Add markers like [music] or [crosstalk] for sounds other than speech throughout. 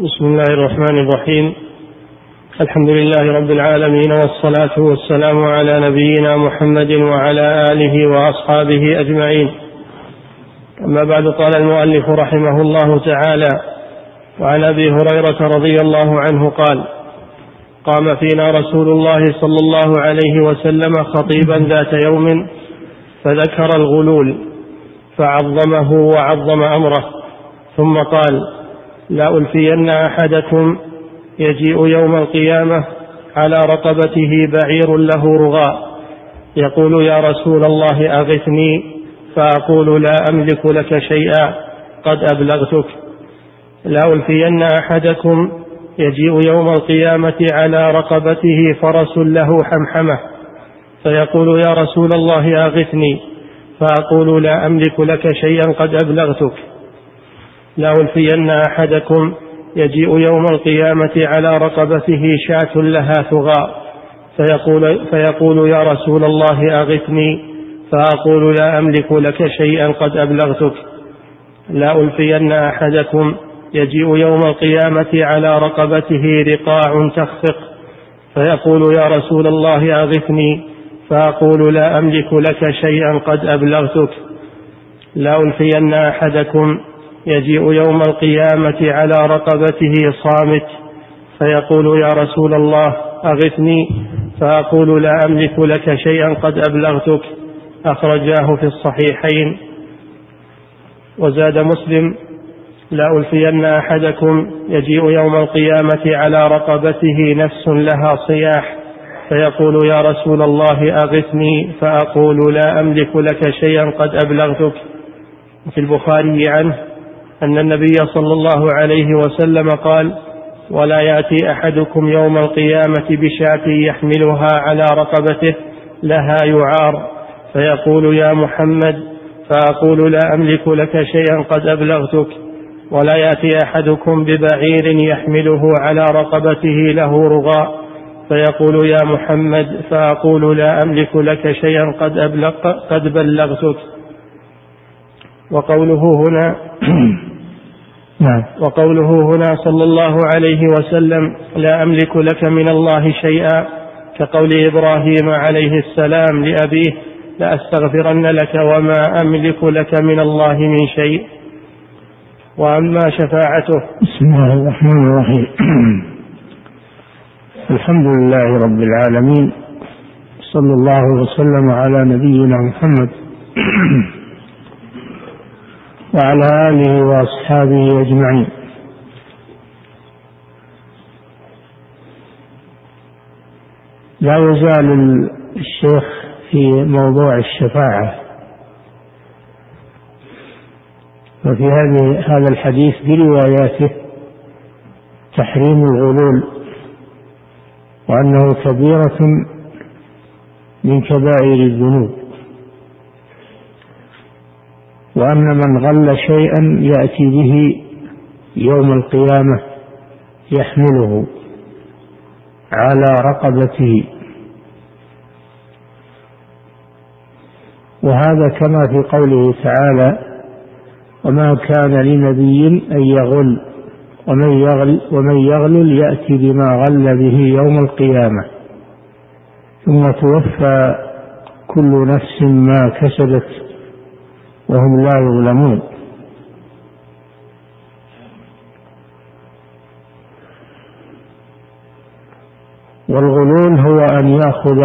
بسم الله الرحمن الرحيم. الحمد لله رب العالمين والصلاة والسلام على نبينا محمد وعلى آله وأصحابه أجمعين. أما بعد قال المؤلف رحمه الله تعالى وعن أبي هريرة رضي الله عنه قال قام فينا رسول الله صلى الله عليه وسلم خطيبا ذات يوم فذكر الغلول فعظمه وعظم أمره ثم قال لا ألفين أحدكم يجيء يوم القيامة على رقبته بعير له رغاء. يقول يا رسول الله أغثني فأقول لا أملك لك شيئا قد أبلغتك. لا ألفين أحدكم يجيء يوم القيامة على رقبته فرس له حمحمة. فيقول يا رسول الله أغثني فأقول لا أملك لك شيئا قد أبلغتك. لا ألفين أحدكم يجيء يوم القيامة على رقبته شاة لها ثغاء. فيقول, فيقول يا رسول الله أغثني. فأقول لا أملك لك شيئا قد أبلغتك. لا ألفين أحدكم يجيء يوم القيامة على رقبته رقاع تخفق. فيقول يا رسول الله أغثني. فأقول لا أملك لك شيئا قد أبلغتك. لا ألفين أحدكم يجيء يوم القيامة على رقبته صامت فيقول يا رسول الله أغثني؟ فأقول لا أملك لك شيئا قد أبلغتك. أخرجاه في الصحيحين. وزاد مسلم لا ألفين أحدكم يجيء يوم القيامة على رقبته نفس لها صياح. فيقول يا رسول الله أغثني؟ فأقول لا أملك لك شيئا قد أبلغتك. في البخاري عنه أن النبي صلى الله عليه وسلم قال ولا يأتي أحدكم يوم القيامة بشاة يحملها على رقبته لها يعار. فيقول يا محمد فأقول لا أملك لك شيئا قد أبلغتك. ولا يأتي أحدكم ببعير يحمله على رقبته له رغاء. فيقول يا محمد فأقول لا أملك لك شيئا قد, أبلغ قد بلغتك. وقوله هنا [clears throat] نعم. وقوله هنا صلى الله عليه وسلم لا أملك لك من الله شيئا كقول إبراهيم عليه السلام لأبيه لأستغفرن لك وما أملك لك من الله من شيء. وأما شفاعته. بسم الله الرحمن الرحيم. [clears throat] الحمد لله رب العالمين. صلى الله وسلم على نبينا محمد. [clears throat] وعلى آله وأصحابه أجمعين. لا يزال الشيخ في موضوع الشفاعة. وفي هذه هذا الحديث برواياته تحريم الغلول وأنه كبيرة من كبائر الذنوب. وأن من غل شيئا يأتي به يوم القيامة يحمله على رقبته. وهذا كما في قوله تعالى وما كان لنبي أن يغل ومن يغل ومن يغلل يأتي بما غل به يوم القيامة. ثم توفى كل نفس ما كسبت وهم لا يظلمون. والغلول هو أن يأخذ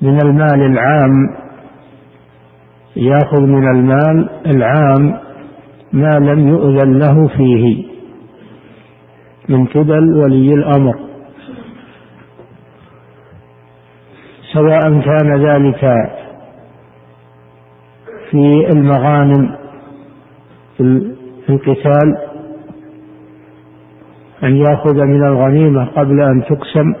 من المال العام يأخذ من المال العام ما لم يؤذن له فيه من قبل ولي الأمر. سواء كان ذلك في المغانم في القتال أن يأخذ من الغنيمة قبل أن تقسم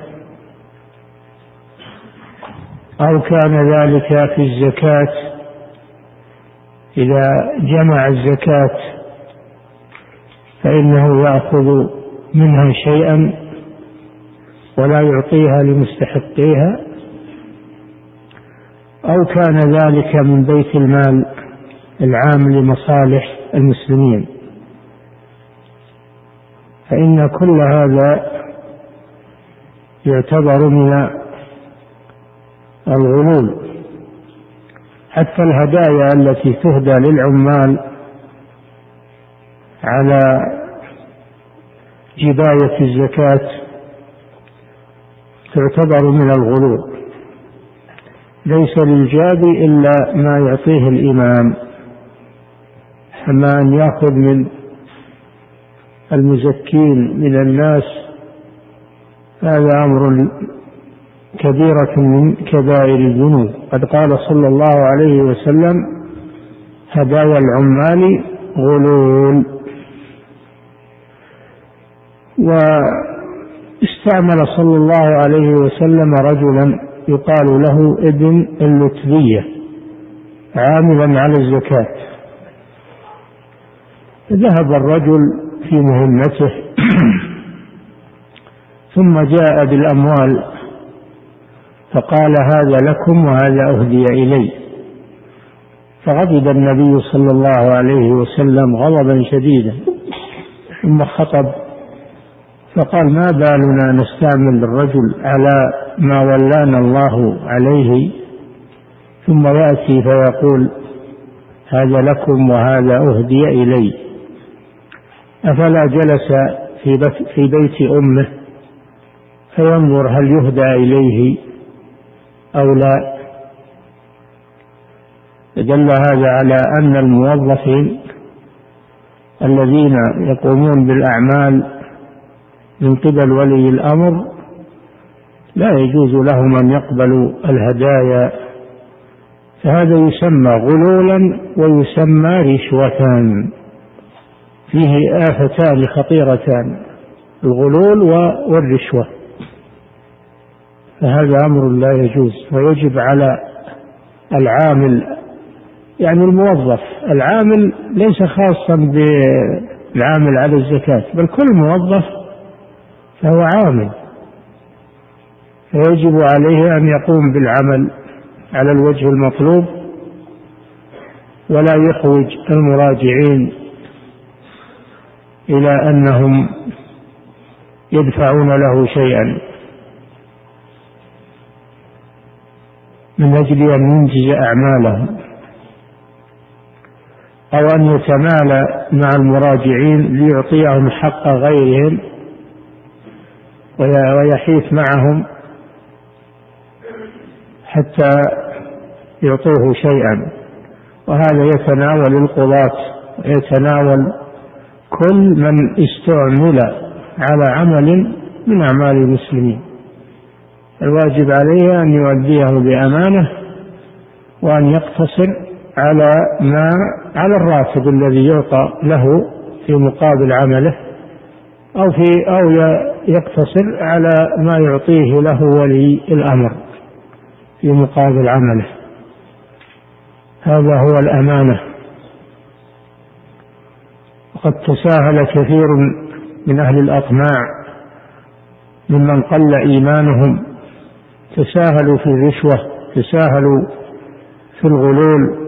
أو كان ذلك في الزكاة إذا جمع الزكاة فإنه يأخذ منها شيئا ولا يعطيها لمستحقيها. أو كان ذلك من بيت المال العام لمصالح المسلمين. فإن كل هذا يعتبر من الغلول. حتى الهدايا التي تهدى للعمال على جباية الزكاة تعتبر من الغلول. ليس للجابي إلا ما يعطيه الإمام. أما أن يأخذ من المزكين من الناس هذا أمر كبيرة من كبائر الذنوب. قد قال صلى الله عليه وسلم هدايا العمال غلول. واستعمل صلى الله عليه وسلم رجلا يقال له ابن اللتبية عاملا على الزكاة. ذهب الرجل في مهمته [clears throat] ثم جاء بالأموال فقال هذا لكم وهذا أهدي إلي. فغضب النبي صلى الله عليه وسلم غضبا شديدا ثم خطب فقال ما بالنا نستعمل الرجل على ما ولانا الله عليه؟ ثم يأتي فيقول هذا لكم وهذا أهدي إلي. أفلا جلس في, في بيت أمه فينظر هل يهدى إليه أو لا. دل هذا على أن الموظفين الذين يقومون بالأعمال من قبل ولي الأمر لا يجوز لهم أن يقبلوا الهدايا فهذا يسمى غلولا ويسمى رشوة فيه آفتان خطيرتان الغلول والرشوة. فهذا أمر لا يجوز ويجب على العامل يعني الموظف العامل ليس خاصا بالعامل على الزكاة بل كل موظف فهو عامل. فيجب عليه أن يقوم بالعمل على الوجه المطلوب ولا يحوج المراجعين إلى أنهم يدفعون له شيئا. من أجل أن ينجز أعمالهم أو أن يتمالى مع المراجعين ليعطيهم حق غيرهم ويحيث معهم حتى يعطوه شيئا. وهذا يتناول القضاة ويتناول كل من استعمل على عمل من أعمال المسلمين. الواجب عليه أن يؤديه بأمانة وأن يقتصر على ما على الراتب الذي يعطى له في مقابل عمله أو في أو يقتصر على ما يعطيه له ولي الأمر في مقابل عمله. هذا هو الأمانة. وقد تساهل كثير من أهل الأطماع ممن قل إيمانهم. تساهلوا في الرشوة تساهلوا في الغلول.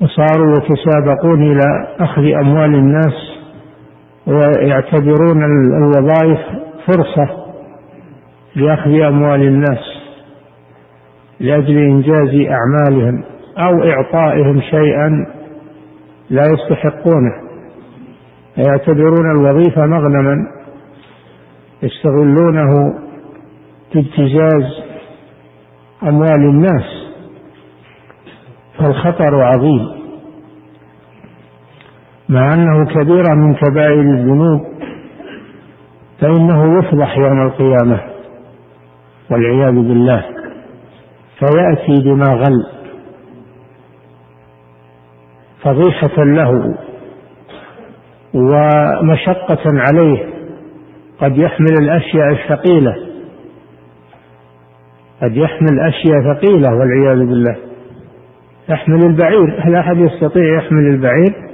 وصاروا يتسابقون إلى أخذ أموال الناس ويعتبرون الوظائف فرصة لأخذ أموال الناس لأجل إنجاز أعمالهم أو إعطائهم شيئا لا يستحقونه. يعتبرون الوظيفة مغنما يستغلونه في ابتزاز أموال الناس. فالخطر عظيم. مع أنه كبيرة من كبائر الذنوب فإنه يفضح يوم القيامة والعياذ بالله فيأتي بما غل فضيحة له ومشقة عليه قد يحمل الأشياء الثقيلة قد يحمل أشياء ثقيلة والعياذ بالله يحمل البعير هل أحد يستطيع يحمل البعير؟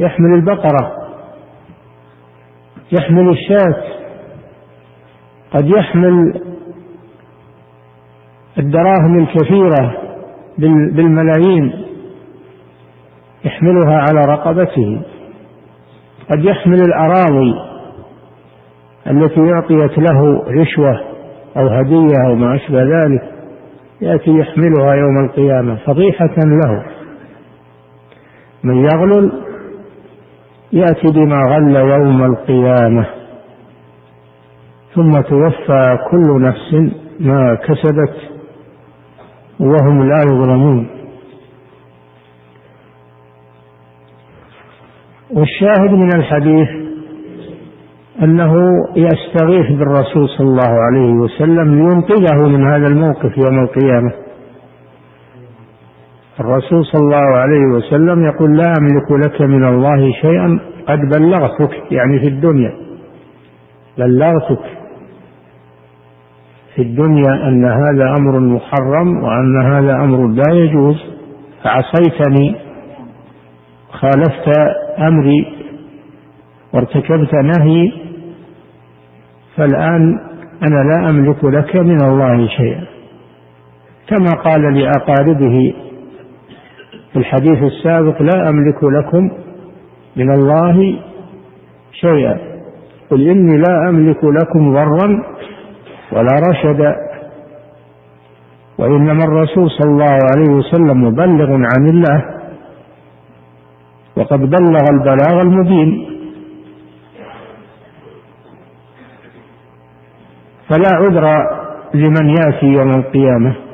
يحمل البقرة يحمل الشاة قد يحمل الدراهم الكثيرة بالملايين يحملها على رقبته. قد يحمل الأراضي التي أعطيت له رشوة أو هدية أو ما أشبه ذلك يأتي يحملها يوم القيامة فضيحة له. من يغلل يأتي بما غل يوم القيامة ثم توفى كل نفس ما كسبت وهم لا يظلمون. والشاهد من الحديث أنه يستغيث بالرسول صلى الله عليه وسلم لينقذه من هذا الموقف يوم القيامة. الرسول صلى الله عليه وسلم يقول لا أملك لك من الله شيئا قد بلغتك يعني في الدنيا. بلغتك. في الدنيا أن هذا أمر محرم وأن هذا أمر لا يجوز. فعصيتني. خالفت أمري. وارتكبت نهي. فالآن أنا لا أملك لك من الله شيئا. كما قال لأقاربه في الحديث السابق لا أملك لكم من الله شيئا. قل إني لا أملك لكم ضرا ولا رشدا. وإنما الرسول صلى الله عليه وسلم مبلغ عن الله. وقد بلغ البلاغ المبين. فلا عذر لمن يأتي يوم القيامة.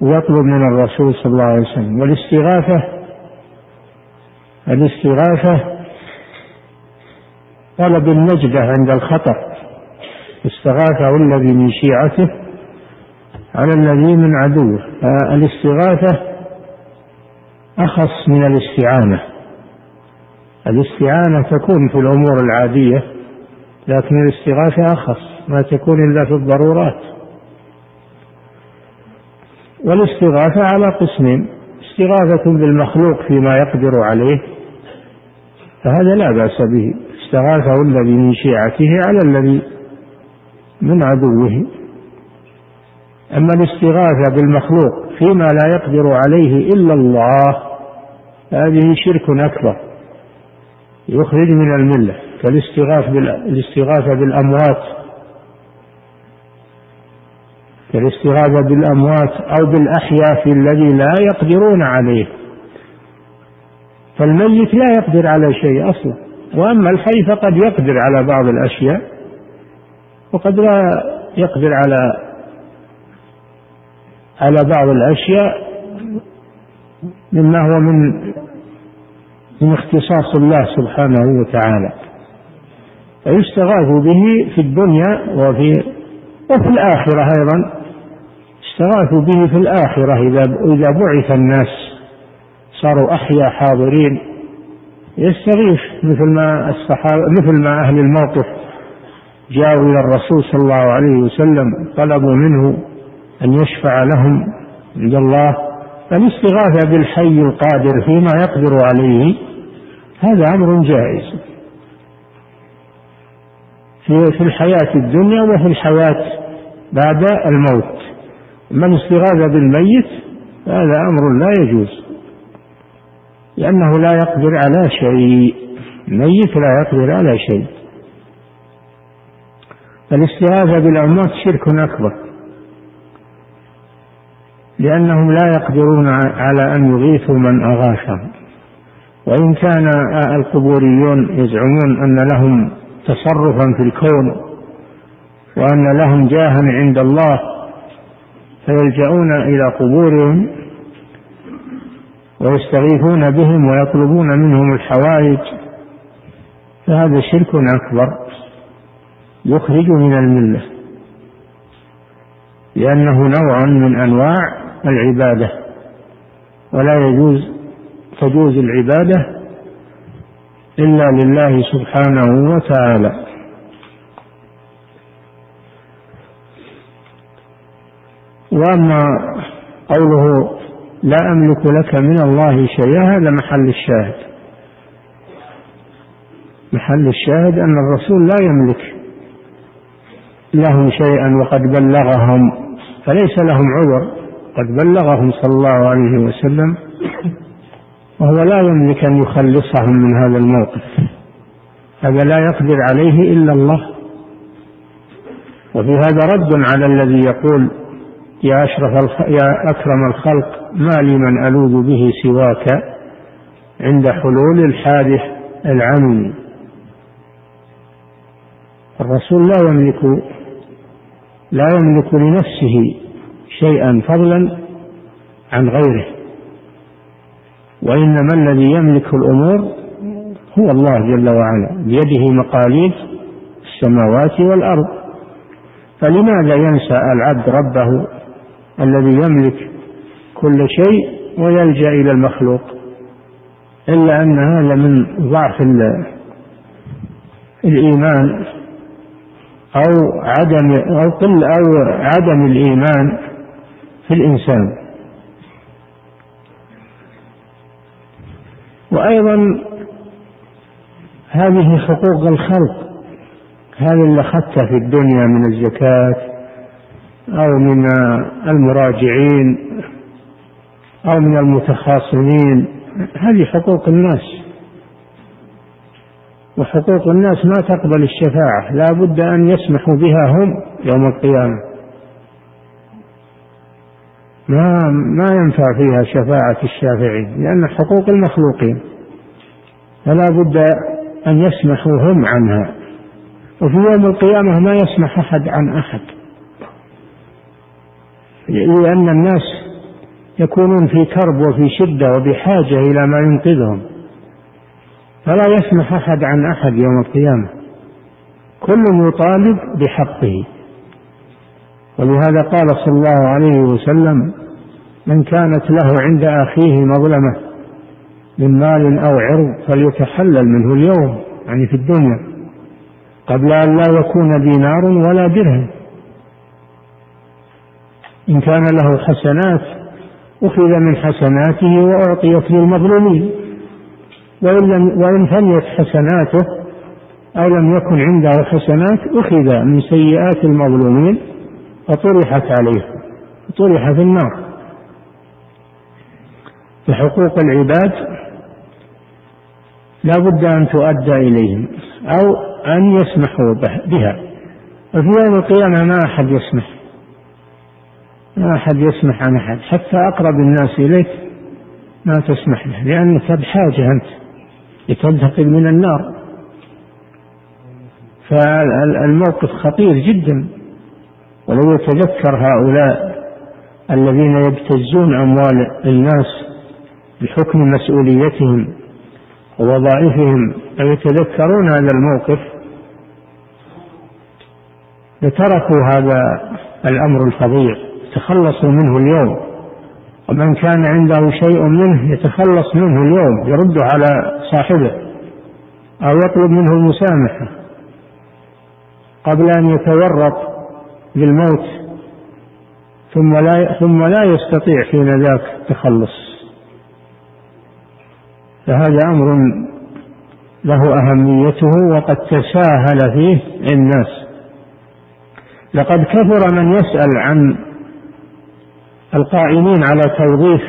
ويطلب من الرسول صلى الله عليه وسلم. والاستغاثة الاستغاثة طلب النجدة عند الخطر استغاثه الذي من شيعته على الذي من عدوه فالاستغاثة أخص من الاستعانة. الاستعانة تكون في الأمور العادية لكن الاستغاثة أخص ما تكون إلا في الضرورات. والاستغاثة على قسمين. استغاثة بالمخلوق فيما يقدر عليه فهذا لا بأس به. استغاثه الذي من شيعته على الذي من عدوه. أما الاستغاثة بالمخلوق فيما لا يقدر عليه إلا الله هذه شرك أكبر. يخرج من الملة. كالاستغاثة بالأموات كالاستغاثة بالأموات أو بالأحياء في الذي لا يقدرون عليه. فالميت لا يقدر على شيء أصلا. وأما الحي فقد يقدر على بعض الأشياء وقد لا يقدر على على بعض الأشياء مما هو من من اختصاص الله سبحانه وتعالى. فيستغاث به في الدنيا وفي وفي الآخرة أيضا. استغاثوا به في الآخرة إذا إذا بعث الناس صاروا أحياء حاضرين. يستغيث مثل ما الصحابة مثل ما أهل الموقف جاءوا إلى الرسول صلى الله عليه وسلم طلبوا منه أن يشفع لهم عند الله. فالاستغاثة بالحي القادر فيما يقدر عليه هذا أمر جائز. في الحياة الدنيا وفي الحياة بعد الموت. من استغاث بالميت هذا أمر لا يجوز لأنه لا يقدر على شيء الميت لا يقدر على شيء. فالاستغاثة بالأموات شرك أكبر لأنهم لا يقدرون على أن يغيثوا من أغاثهم وإن كان القبوريون يزعمون أن لهم تصرفا في الكون وأن لهم جاها عند الله فيلجؤون إلى قبورهم ويستغيثون بهم ويطلبون منهم الحوائج فهذا شرك أكبر يخرج من الملة لأنه نوع من أنواع العبادة ولا يجوز تجوز العبادة إلا لله سبحانه وتعالى. وأما قوله لا أملك لك من الله شيئا هذا محل الشاهد. محل الشاهد أن الرسول لا يملك لهم شيئا وقد بلغهم فليس لهم عذر قد بلغهم صلى الله عليه وسلم وهو لا يملك أن يخلصهم من هذا الموقف. هذا لا يقدر عليه إلا الله. وفي هذا رد على الذي يقول يا أشرف يا أكرم الخلق ما لي من ألوذ به سواك عند حلول الحادث العمي. الرسول لا يملك لا يملك لنفسه شيئا فضلا عن غيره. وإنما الذي يملك الأمور هو الله جل وعلا بيده مقاليد السماوات والأرض. فلماذا ينسى العبد ربه الذي يملك كل شيء ويلجأ إلى المخلوق. إلا أن هذا من ضعف الإيمان أو عدم أو قل أو عدم الإيمان في الإنسان. وأيضا هذه حقوق الخلق هذا اللي أخذته في الدنيا من الزكاة أو من المراجعين أو من المتخاصمين. هذه حقوق الناس. وحقوق الناس ما تقبل الشفاعة. لا بد أن يسمحوا بها هم يوم القيامة. ما ما ينفع فيها شفاعة الشافعين لأن حقوق المخلوقين. فلا بد أن يسمحوا هم عنها. وفي يوم القيامة ما يسمح أحد عن أحد. لأن الناس يكونون في كرب وفي شدة وبحاجة إلى ما ينقذهم. فلا يسمح أحد عن أحد يوم القيامة. كل يطالب بحقه. ولهذا قال صلى الله عليه وسلم من كانت له عند أخيه مظلمة من مال أو عرض فليتحلل منه اليوم. يعني في الدنيا. قبل أن لا يكون دينار ولا درهم. إن كان له حسنات أخذ من حسناته وأعطيت للمظلومين. وإن, لم وإن فنيت حسناته أو لم يكن عنده حسنات أخذ من سيئات المظلومين وطرحت عليه طرح في النار فحقوق العباد لا بد أن تؤدى إليهم أو أن يسمحوا بها وفي يوم القيامة ما أحد يسمح. ما أحد يسمح عن أحد. حتى أقرب الناس إليك ما تسمح له لأنك بحاجة أنت لتنتقل من النار. فالموقف خطير جدا. ولو يتذكر هؤلاء الذين يبتزون أموال الناس بحكم مسؤوليتهم ووظائفهم لو يتذكرون هذا الموقف لتركوا هذا الأمر الفظيع. تخلصوا منه اليوم. ومن كان عنده شيء منه يتخلص منه اليوم يرده على صاحبه أو يطلب منه المسامحة. قبل أن يتورط بالموت ثم لا ثم لا يستطيع حين ذاك التخلص. فهذا أمر له أهميته وقد تساهل فيه الناس. لقد كثر من يسأل عن القائمين على توظيف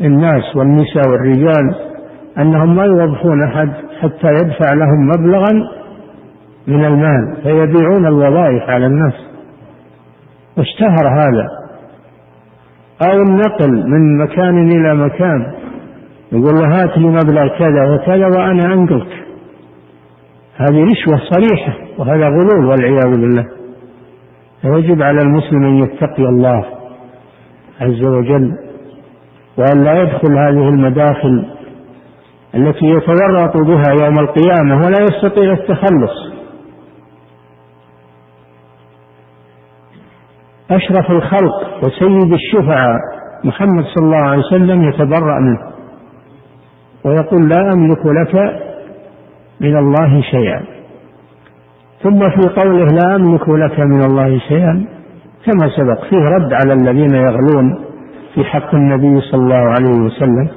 الناس والنساء والرجال أنهم ما يوظفون أحد حتى يدفع لهم مبلغا من المال فيبيعون الوظائف على الناس. واشتهر هذا. أو النقل من مكان إلى مكان يقول له هات لي مبلغ كذا وكذا وأنا أنقلك. هذه رشوة صريحة وهذا غلول والعياذ بالله. فيجب على المسلم أن يتقي الله. عز وجل وأن لا يدخل هذه المداخل التي يتورط بها يوم القيامة ولا يستطيع التخلص. أشرف الخلق وسيد الشفعاء محمد صلى الله عليه وسلم يتبرأ منه ويقول لا أملك لك من الله شيئا. ثم في قوله لا أملك لك من الله شيئا كما سبق فيه رد على الذين يغلون في حق النبي صلى الله عليه وسلم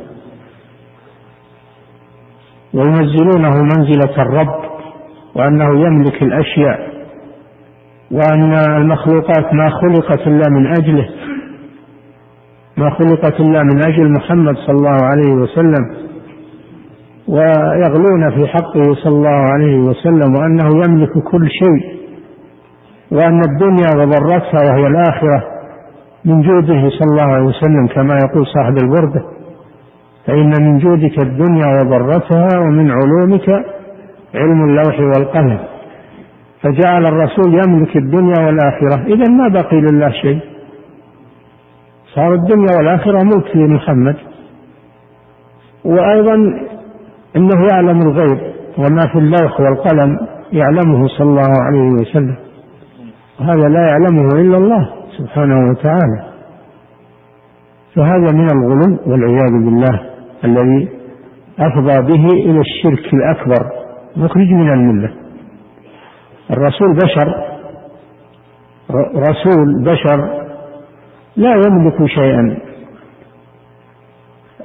وينزلونه منزلة الرب وأنه يملك الأشياء وأن المخلوقات ما خلقت إلا من أجله ما خلقت إلا من أجل محمد صلى الله عليه وسلم ويغلون في حقه صلى الله عليه وسلم وأنه يملك كل شيء. وأن الدنيا وضرتها وهي الآخرة من جوده صلى الله عليه وسلم كما يقول صاحب البردة فإن من جودك الدنيا وضرتها ومن علومك علم اللوح والقلم. فجعل الرسول يملك الدنيا والآخرة. إذا ما بقي لله شيء؟ صار الدنيا والآخرة ملك لمحمد. وأيضا إنه يعلم الغيب وما في اللوح والقلم يعلمه صلى الله عليه وسلم. وهذا لا يعلمه إلا الله سبحانه وتعالى. فهذا من الغلو والعياذ بالله الذي أفضى به إلى الشرك الأكبر مخرج من الملة. الرسول بشر رسول بشر لا يملك شيئا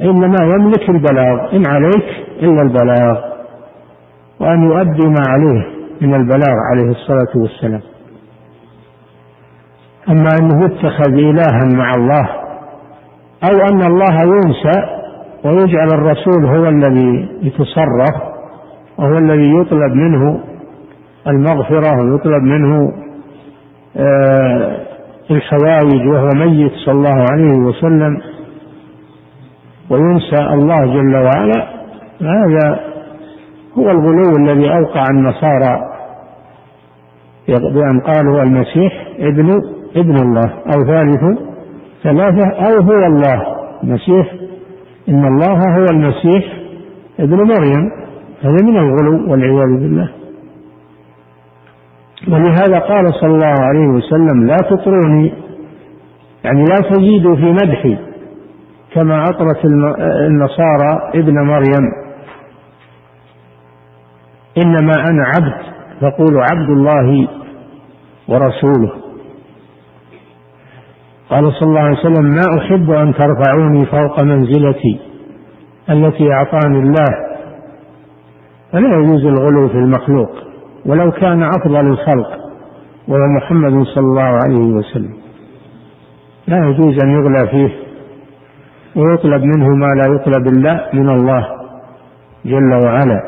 إنما يملك البلاغ إن عليك إلا البلاغ وأن يؤدي ما عليه من البلاغ عليه الصلاة والسلام. أما أنه يتخذ إلها مع الله أو أن الله ينسى ويجعل الرسول هو الذي يتصرف وهو الذي يطلب منه المغفرة ويطلب منه آه، الحوائج وهو ميت صلى الله عليه وسلم وينسى الله جل وعلا هذا هو الغلو الذي أوقع النصارى بأن قالوا المسيح ابن ابن الله أو ثالث ثلاثة أو هو الله. المسيح إن الله هو المسيح ابن مريم. هذا من الغلو والعياذ بالله. ولهذا قال صلى الله عليه وسلم لا تطروني. يعني لا تزيدوا في مدحي كما أطرت النصارى ابن مريم. إنما أنا عبد فقولوا عبد الله ورسوله. قال صلى الله عليه وسلم ما أحب أن ترفعوني فوق منزلتي التي أعطاني الله. فلا يجوز الغلو في المخلوق ولو كان أفضل الخلق وهو محمد صلى الله عليه وسلم. لا يجوز أن يغلى فيه ويطلب منه ما لا يطلب إلا من الله جل وعلا.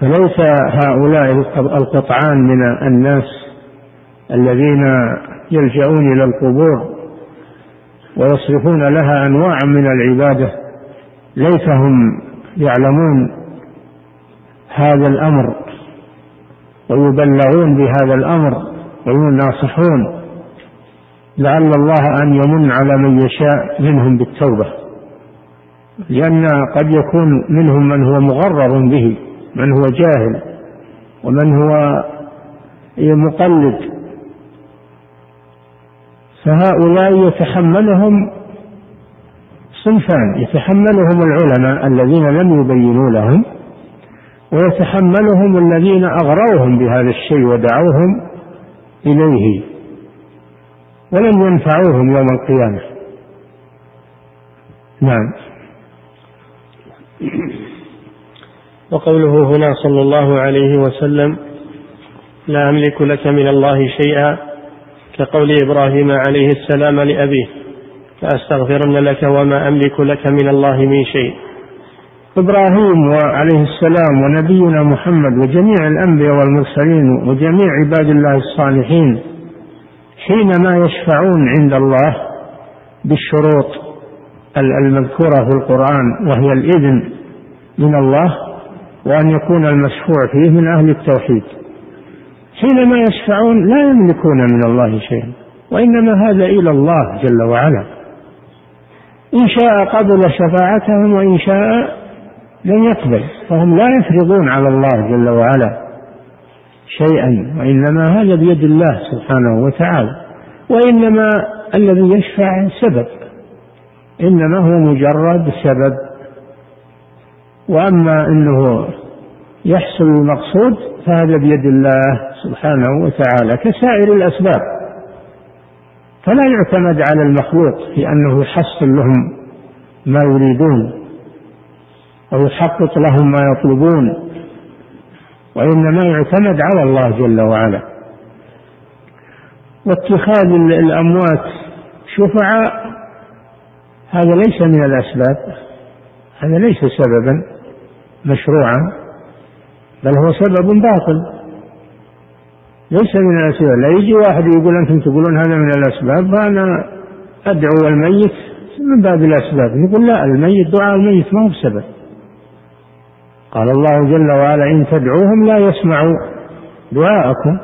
فليس هؤلاء القطعان من الناس الذين يلجؤون إلى القبور ويصرفون لها أنواع من العبادة ليس هم يعلمون هذا الأمر ويبلغون بهذا الأمر ويناصحون لعل الله أن يمن على من يشاء منهم بالتوبة لأن قد يكون منهم من هو مغرر به من هو جاهل ومن هو مقلد. فهؤلاء يتحملهم صنفان يتحملهم العلماء الذين لم يبينوا لهم ويتحملهم الذين أغروهم بهذا الشيء ودعوهم إليه ولم ينفعوهم يوم القيامة. نعم. وقوله هنا صلى الله عليه وسلم لا أملك لك من الله شيئا كقول إبراهيم عليه السلام لأبيه فأستغفرن لك وما أملك لك من الله من شيء. إبراهيم عليه السلام ونبينا محمد وجميع الأنبياء والمرسلين وجميع عباد الله الصالحين حينما يشفعون عند الله بالشروط المذكورة في القرآن وهي الإذن من الله وأن يكون المشفوع فيه من أهل التوحيد. حينما يشفعون لا يملكون من الله شيئا وإنما هذا إلى الله جل وعلا. إن شاء قبل شفاعتهم وإن شاء لم يقبل فهم لا يفرضون على الله جل وعلا شيئا وإنما هذا بيد الله سبحانه وتعالى. وإنما الذي يشفع سبب إنما هو مجرد سبب. وأما أنه يحصل المقصود فهذا بيد الله سبحانه وتعالى كسائر الأسباب. فلا يعتمد على المخلوق في أنه يحصل لهم ما يريدون أو يحقق لهم ما يطلبون وإنما يعتمد على الله جل وعلا. واتخاذ الأموات شفعاء هذا ليس من الأسباب هذا ليس سببا مشروعا. بل هو سبب باطل. ليس من الأسباب. لا يجي واحد يقول أنتم تقولون هذا من الأسباب فأنا أدعو الميت من باب الأسباب. نقول لا الميت دعاء الميت ما هو بسبب. قال الله جل وعلا إن تدعوهم لا يسمعوا دعاءكم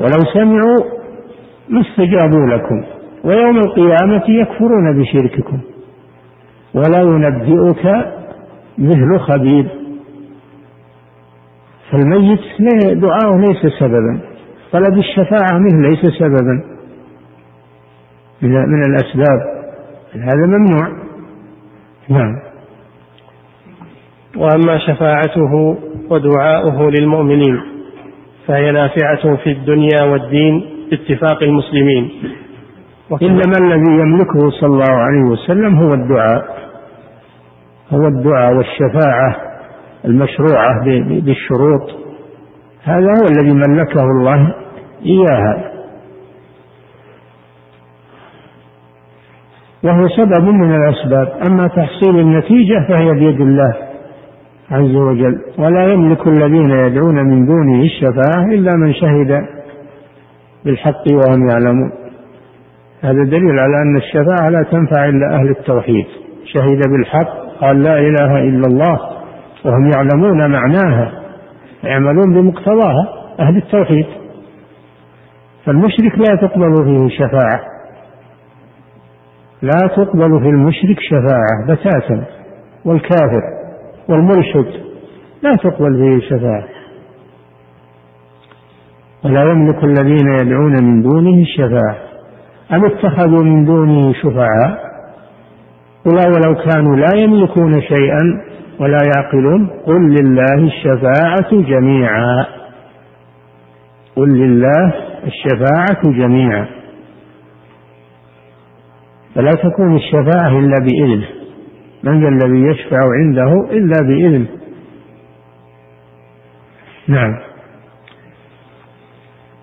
ولو سمعوا ما استجابوا لكم ويوم القيامة يكفرون بشرككم ولا ينبئك مثل خبير. فالميت دعاؤه ليس سببا. طلب الشفاعة منه ليس سببا. من الأسباب. هذا ممنوع. نعم. وأما شفاعته ودعاؤه للمؤمنين فهي نافعة في الدنيا والدين باتفاق المسلمين. إنما الذي يملكه صلى الله عليه وسلم هو الدعاء. هو الدعاء والشفاعة. المشروعة بالشروط. هذا هو الذي ملكه الله إياها. وهو سبب من الأسباب. أما تحصيل النتيجة فهي بيد الله عز وجل. ولا يملك الذين يدعون من دونه الشفاعة إلا من شهد بالحق وهم يعلمون. هذا دليل على أن الشفاعة لا تنفع إلا أهل التوحيد. شهد بالحق قال لا إله إلا الله وهم يعلمون معناها يعملون بمقتضاها أهل التوحيد. فالمشرك لا تقبل فيه شفاعة. لا تقبل في المشرك شفاعة بتاتا والكافر والمرشد لا تقبل فيه شفاعة. ولا يملك الذين يدعون من دونه الشفاعة أم اتخذوا من دونه شفعاء؟ قل ولو كانوا لا يملكون شيئا ولا يعقلون. قل لله الشفاعة جميعا. قل لله الشفاعة جميعا. فلا تكون الشفاعة إلا بإذنه من ذا الذي يشفع عنده إلا بإذنه نعم.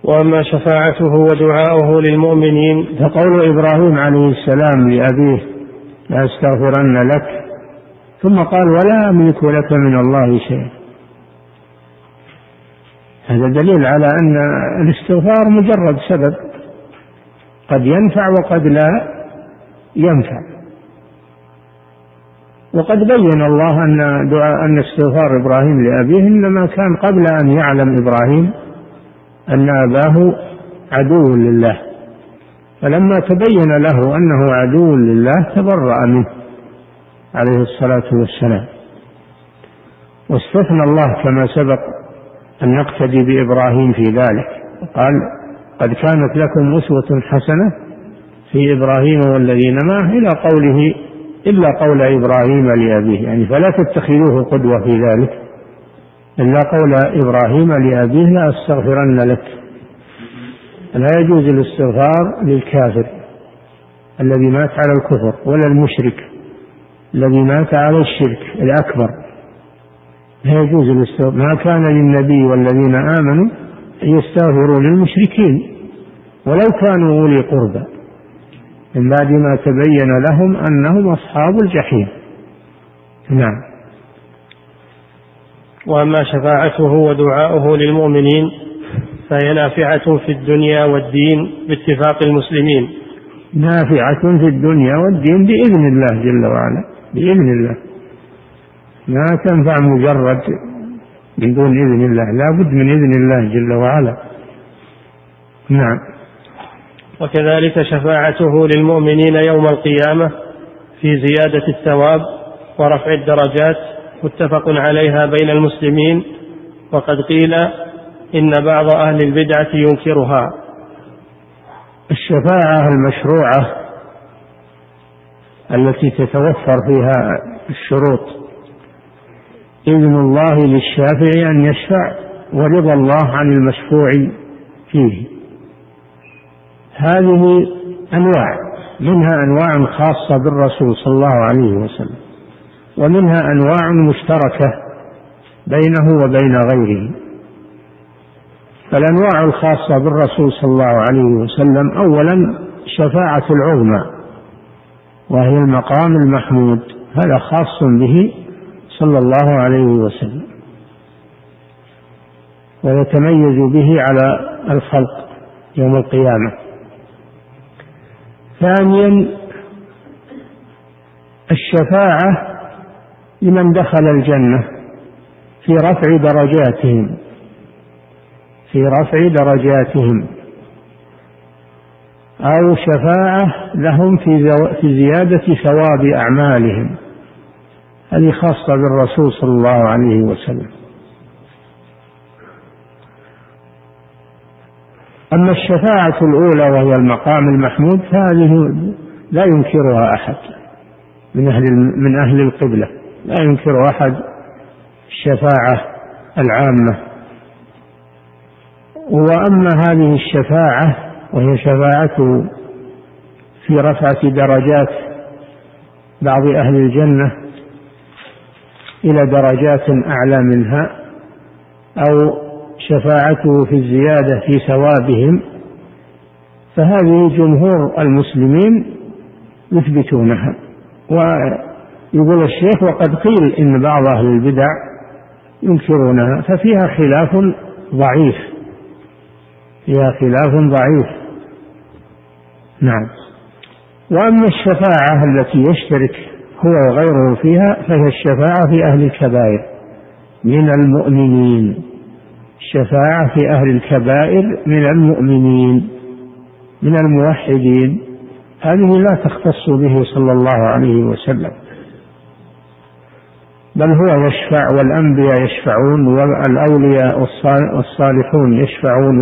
وأما شفاعته ودعاؤه للمؤمنين فقول إبراهيم عليه السلام لأبيه لأستغفرن لك. ثم قال ولا أملك لك من الله شيئا هذا دليل على أن الاستغفار مجرد سبب. قد ينفع وقد لا ينفع. وقد بين الله أن دعاء أن استغفار إبراهيم لأبيه إنما كان قبل أن يعلم إبراهيم أن أباه عدو لله. فلما تبين له أنه عدو لله تبرأ منه. عليه الصلاة والسلام. واستثنى الله كما سبق أن نقتدي بإبراهيم في ذلك. قال قد كانت لكم أسوة حسنة في إبراهيم والذين معه إلى قوله إلا قول إبراهيم لأبيه. يعني فلا تتخذوه قدوة في ذلك. إلا قول إبراهيم لأبيه لا أستغفرن لك. لا يجوز الاستغفار للكافر الذي مات على الكفر ولا المشرك. الذي مات على الشرك الأكبر. لا يجوز الاستغفار. ما كان للنبي والذين آمنوا يستغفروا للمشركين ولو كانوا أولي قربى. من بعد ما تبين لهم أنهم أصحاب الجحيم. نعم. وأما شفاعته ودعاؤه للمؤمنين فهي نافعة في الدنيا والدين باتفاق المسلمين. نافعة في الدنيا والدين بإذن الله جل وعلا. بإذن الله. ما تنفع مجرد من دون إذن الله. لا بد من إذن الله جل وعلا. نعم. وكذلك شفاعته للمؤمنين يوم القيامة في زيادة الثواب ورفع الدرجات متفق عليها بين المسلمين. وقد قيل إن بعض أهل البدعة ينكرها. الشفاعة المشروعة التي تتوفر فيها الشروط. إذن الله للشافع أن يشفع ورضا الله عن المشفوع فيه. هذه أنواع منها أنواع خاصة بالرسول صلى الله عليه وسلم ومنها أنواع مشتركة بينه وبين غيره. فالأنواع الخاصة بالرسول صلى الله عليه وسلم أولا شفاعة العظمى. وهي المقام المحمود هذا خاص به صلى الله عليه وسلم. ويتميز به على الخلق يوم القيامة. ثانيا الشفاعة لمن دخل الجنة في رفع درجاتهم في رفع درجاتهم. أو شفاعة لهم في زيادة ثواب أعمالهم. هذه خاصة بالرسول صلى الله عليه وسلم. أما الشفاعة الأولى وهي المقام المحمود فهذه لا ينكرها أحد من أهل من أهل القبلة. لا ينكر أحد الشفاعة العامة. وأما هذه الشفاعة وهي شفاعته في رفعة درجات بعض أهل الجنة إلى درجات أعلى منها أو شفاعته في الزيادة في ثوابهم فهذه جمهور المسلمين يثبتونها. ويقول الشيخ وقد قيل إن بعض أهل البدع ينكرونها ففيها خلاف ضعيف فيها خلاف ضعيف. نعم. وأما الشفاعة التي يشترك هو وغيره فيها فهي الشفاعة في أهل الكبائر من المؤمنين. الشفاعة في أهل الكبائر من المؤمنين من الموحدين. هذه لا تختص به صلى الله عليه وسلم. بل هو يشفع والأنبياء يشفعون والأولياء والصالحون يشفعون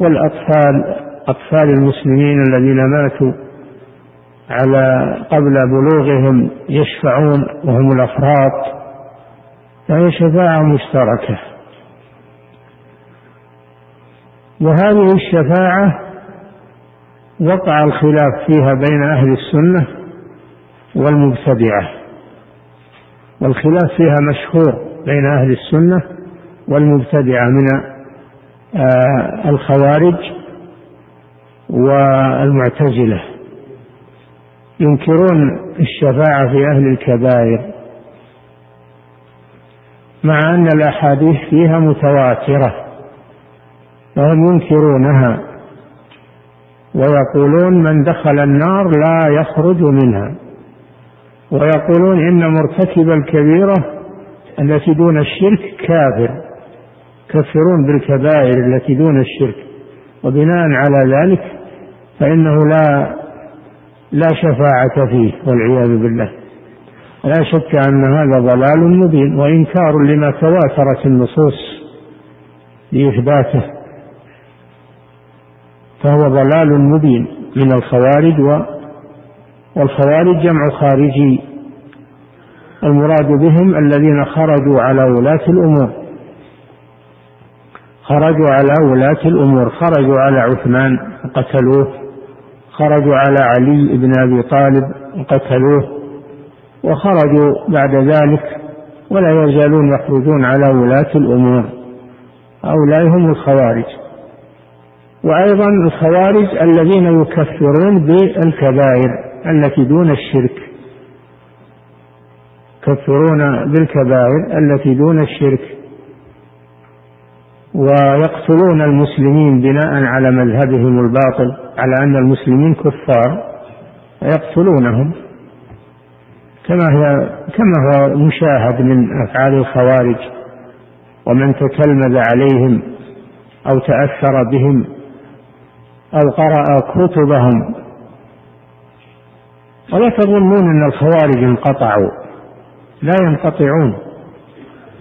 والأطفال أطفال المسلمين الذين ماتوا على قبل بلوغهم يشفعون وهم الأفراط فهي شفاعة مشتركة. وهذه الشفاعة وقع الخلاف فيها بين أهل السنة والمبتدعة والخلاف فيها مشهور بين أهل السنة والمبتدعة من آه، الخوارج والمعتزلة ينكرون الشفاعة في أهل الكبائر مع أن الأحاديث فيها متواترة فهم ينكرونها ويقولون من دخل النار لا يخرج منها ويقولون إن مرتكب الكبيرة التي دون الشرك كافر كفرون بالكبائر التي دون الشرك. وبناء على ذلك فإنه لا لا شفاعة فيه والعياذ بالله. لا شك أن هذا ضلال مبين وإنكار لما تواترت النصوص لإثباته فهو ضلال مبين من الخوارج و والخوارج جمع خارجي. المراد بهم الذين خرجوا على ولاة الأمور. خرجوا على ولاة الأمور خرجوا على عثمان وقتلوه خرجوا على علي بن أبي طالب وقتلوه وخرجوا بعد ذلك ولا يزالون يخرجون على ولاة الأمور. هؤلاء هم الخوارج. وأيضا الخوارج الذين يكفرون بالكبائر التي دون الشرك. يكفرون بالكبائر التي دون الشرك. ويقتلون المسلمين بناء على مذهبهم الباطل على أن المسلمين كفار يقتلونهم. كما هي كما هو مشاهد من أفعال الخوارج ومن تكلمذ عليهم أو تأثر بهم أو قرأ كتبهم. ولا تظنون أن الخوارج انقطعوا لا ينقطعون.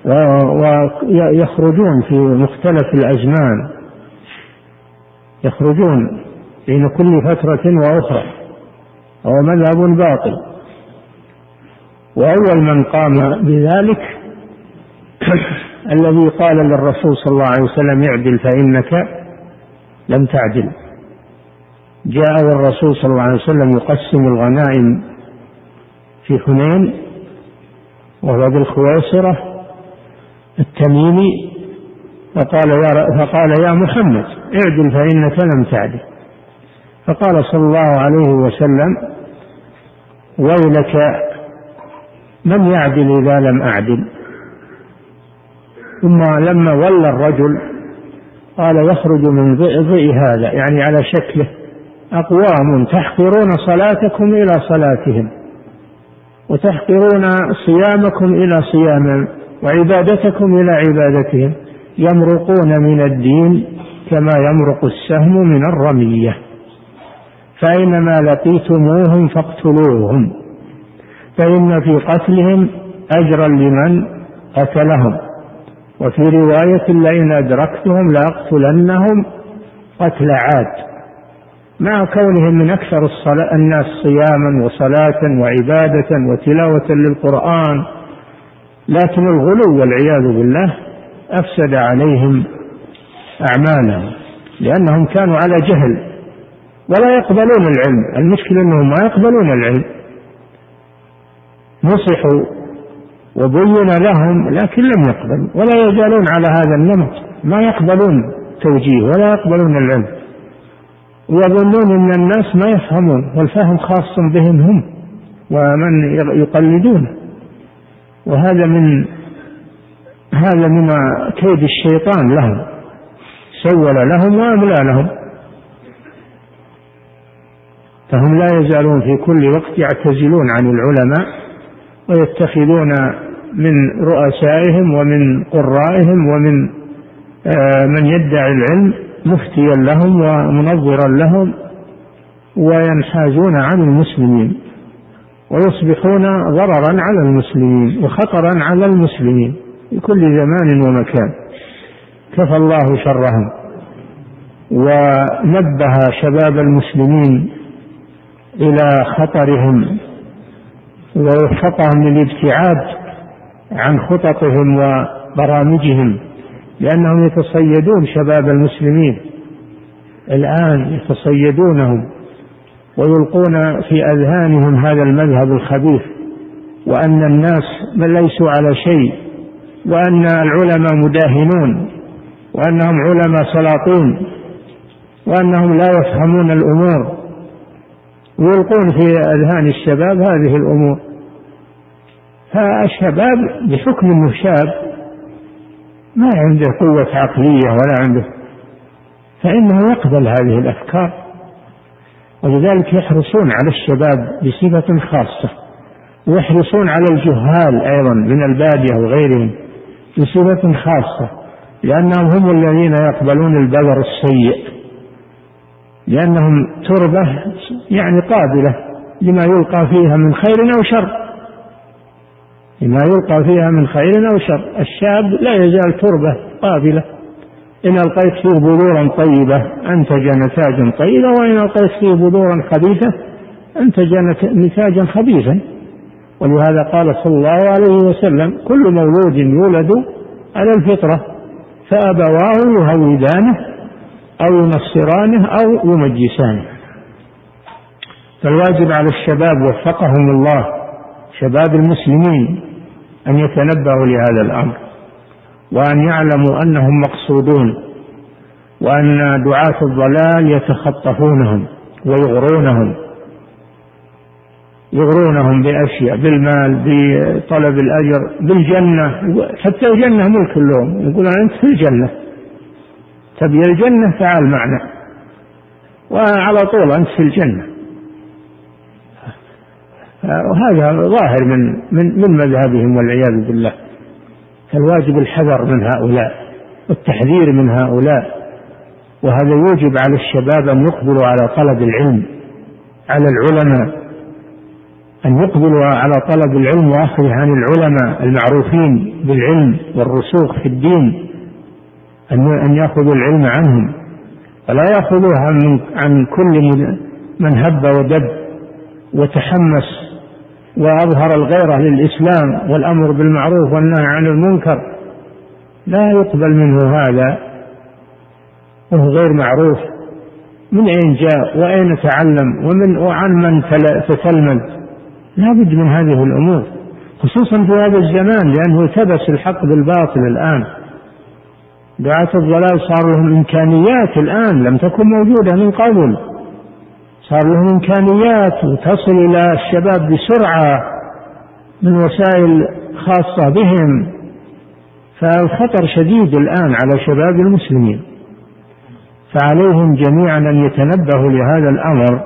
ويخرجون في مختلف الأزمان. يخرجون بين كل فترة وأخرى. وهو مذهب باطل. وأول من قام بذلك [coughs] الذي قال للرسول صلى الله عليه وسلم اعدل فإنك لم تعدل. جاء الرسول صلى الله عليه وسلم يقسم الغنائم في حنين وهو بالخويصرة التميمي فقال يا فقال يا محمد اعدل فإنك لم تعدل. فقال صلى الله عليه وسلم ويلك من يعدل إذا لم أعدل. ثم لما ولى الرجل قال يخرج من ضئ هذا يعني على شكله أقوام تحقرون صلاتكم إلى صلاتهم وتحقرون صيامكم إلى صيامهم وعبادتكم إلى عبادتهم يمرقون من الدين كما يمرق السهم من الرمية. فأينما لقيتموهم فاقتلوهم فإن في قتلهم أجرا لمن قتلهم. وفي رواية لئن أدركتهم لأقتلنهم قتل عاد. مع كونهم من أكثر الصلاة الناس صياما وصلاة وعبادة وتلاوة للقرآن لكن الغلو والعياذ بالله أفسد عليهم أعمالهم لأنهم كانوا على جهل ولا يقبلون العلم المشكلة أنهم ما يقبلون العلم. نصحوا وبين لهم لكن لم يقبلوا ولا يزالون على هذا النمط ما يقبلون توجيه ولا يقبلون العلم. ويظنون أن الناس ما يفهمون والفهم خاص بهم هم ومن يقلدونه وهذا من هذا من كيد الشيطان لهم. سول لهم وأملى لهم. فهم لا يزالون في كل وقت يعتزلون عن العلماء ويتخذون من رؤسائهم ومن قرائهم ومن آه، من يدعي العلم مفتيا لهم ومنظرا لهم وينحازون عن المسلمين. ويصبحون ضررا على المسلمين وخطرا على المسلمين في كل زمان ومكان. كفى الله شرهم ونبه شباب المسلمين إلى خطرهم ووفقهم للابتعاد عن خططهم وبرامجهم لأنهم يتصيدون شباب المسلمين. الآن يتصيدونهم. ويلقون في أذهانهم هذا المذهب الخبيث وأن الناس ليسوا على شيء وأن العلماء مداهنون وأنهم علماء سلاطين وأنهم لا يفهمون الأمور. ويلقون في أذهان الشباب هذه الأمور. فالشباب بحكم أنه شاب ما عنده قوة عقلية ولا عنده فإنه يقبل هذه الأفكار. ولذلك يحرصون على الشباب بصفة خاصة ويحرصون على الجهال أيضا من البادية وغيرهم بصفة خاصة لأنهم هم الذين يقبلون البذر السيء لأنهم تربة يعني قابلة لما يلقى فيها من خير أو شر لما يلقى فيها من خير أو شر. الشاب لا يزال تربة قابلة. إن ألقيت فيه بذورا طيبة أنتج نتاجا طيبا وإن ألقيت فيه بذورا خبيثة أنتج نتاجا خبيثا. ولهذا قال صلى الله عليه وسلم كل مولود يولد على الفطرة فأبواه يهودانه أو ينصرانه أو يمجسانه. فالواجب على الشباب وفقهم الله شباب المسلمين أن يتنبهوا لهذا الأمر. وأن يعلموا أنهم مقصودون وأن دعاة الضلال يتخطفونهم ويغرونهم. يغرونهم بأشياء بالمال بطلب الأجر بالجنة. حتى الجنة ملك لهم. يقول أنت في الجنة. تبي الجنة؟ تعال معنا. وعلى طول أنت في الجنة. وهذا ظاهر من من من مذهبهم والعياذ بالله. فالواجب الحذر من هؤلاء والتحذير من هؤلاء وهذا يوجب على الشباب أن يقبلوا على طلب العلم على العلماء أن يقبلوا على طلب العلم واخذه عن العلماء المعروفين بالعلم والرسوخ في الدين أن يأخذوا العلم عنهم ولا يأخذوها من عن كل من هب ودب وتحمس وأظهر الغيرة للإسلام والأمر بالمعروف والنهي عن المنكر لا يقبل منه هذا. وهو غير معروف. من أين جاء؟ وأين تعلم؟ ومن وعن من تتلمذ؟ لا بد من هذه الأمور خصوصا في هذا الزمان لأنه التبس الحق بالباطل الآن. دعاة الضلال صار لهم إمكانيات الآن لم تكن موجودة من قبل. صار لهم إمكانيات وتصل إلى الشباب بسرعة من وسائل خاصة بهم فالخطر شديد الآن على شباب المسلمين. فعليهم جميعا أن يتنبهوا لهذا الأمر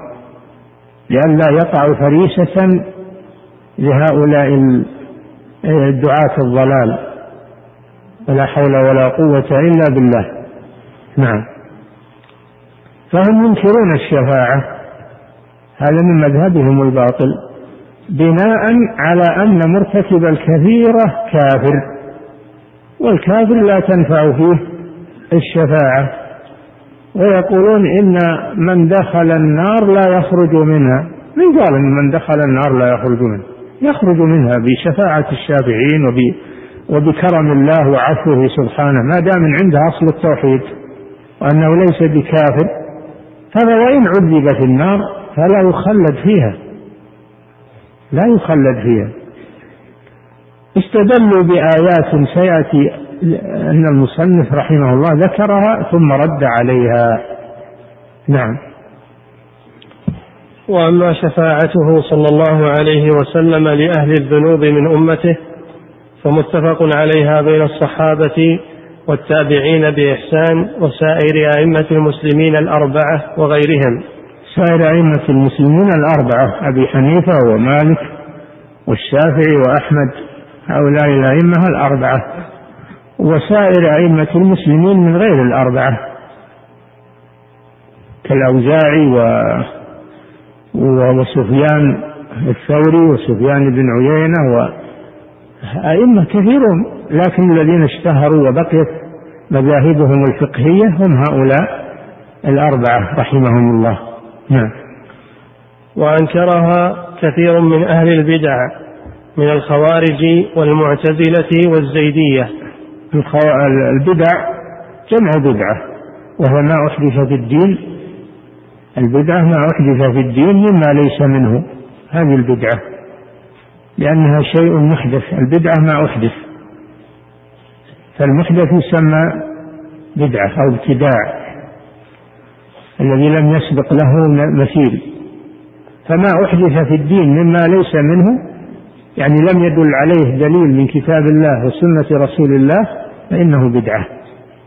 لئلا يقعوا فريسة لهؤلاء الدعاة الضلال. ولا حول ولا قوة إلا بالله. نعم. فهم ينكرون الشفاعة. هذا من مذهبهم الباطل. بناء على أن مرتكب الكثيرة كافر والكافر لا تنفع فيه الشفاعة. ويقولون إن من دخل النار لا يخرج منها. من قال إن من دخل النار لا يخرج منها؟ يخرج منها بشفاعة الشافعين وب وبكرم الله وعفوه سبحانه. ما دام عنده أصل التوحيد وأنه ليس بكافر هذا وإن عذب في النار فلا يخلد فيها. لا يخلد فيها. استدلوا بآيات سيأتي أن المصنف رحمه الله ذكرها ثم رد عليها. نعم. وأما شفاعته صلى الله عليه وسلم لأهل الذنوب من أمته فمتفق عليها بين الصحابة والتابعين بإحسان وسائر أئمة المسلمين الأربعة وغيرهم. سائر أئمة المسلمين الأربعة أبي حنيفة ومالك والشافعي وأحمد هؤلاء الأئمة الأربعة وسائر أئمة المسلمين من غير الأربعة كالأوزاعي و وسفيان الثوري وسفيان بن عيينة وأئمة كثيرون لكن الذين اشتهروا وبقيت مذاهبهم الفقهية هم هؤلاء الأربعة رحمهم الله. نعم. وأنكرها كثير من أهل البدع من الخوارج والمعتزلة والزيدية. البدع جمع بدعة وهو ما أحدث في الدين. البدعة ما أحدث في الدين مما ليس منه. هذه البدعة لأنها شيء محدث. البدعة ما أحدث. فالمحدث يسمى بدعة أو ابتداع. الذي لم يسبق له مثيل فما أحدث في الدين مما ليس منه يعني لم يدل عليه دليل من كتاب الله وسنة رسول الله فإنه بدعة.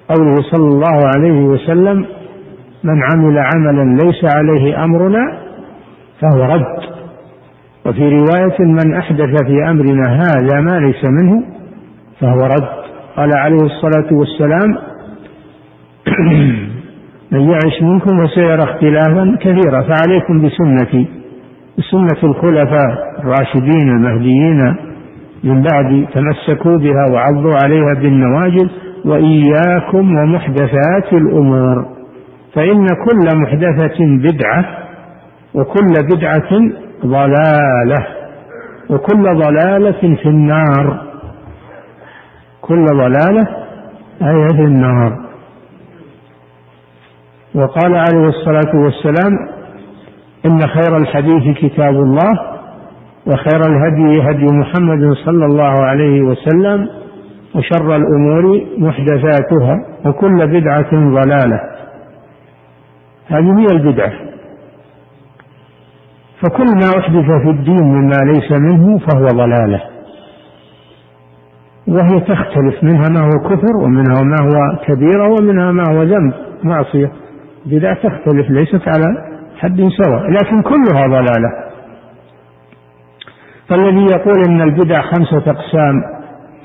قوله صلى الله عليه وسلم من عمل عملا ليس عليه أمرنا فهو رد. وفي رواية من أحدث في أمرنا هذا ما ليس منه فهو رد. قال عليه الصلاة والسلام [clears throat] من يعش منكم وسيرى اختلافا كثيرا. فعليكم بسنتي بسنة الخلفاء الراشدين المهديين من بعد تمسكوا بها وعضوا عليها بالنواجذ وإياكم ومحدثات الأمور. فإن كل محدثة بدعة وكل بدعة ضلالة وكل ضلالة في النار. كل ضلالة أي في النار. وقال عليه الصلاة والسلام إن خير الحديث كتاب الله وخير الهدي هدي محمد صلى الله عليه وسلم وشر الأمور محدثاتها وكل بدعة ضلالة. هذه هي البدعة فكل ما أحدث في الدين مما ليس منه فهو ضلالة. وهي تختلف منها ما هو كفر ومنها ما هو كبيرة ومنها ما هو ذنب معصية. بدعة تختلف ليست على حد سواء لكن كلها ضلالة فالذي يقول إن البدع خمسة أقسام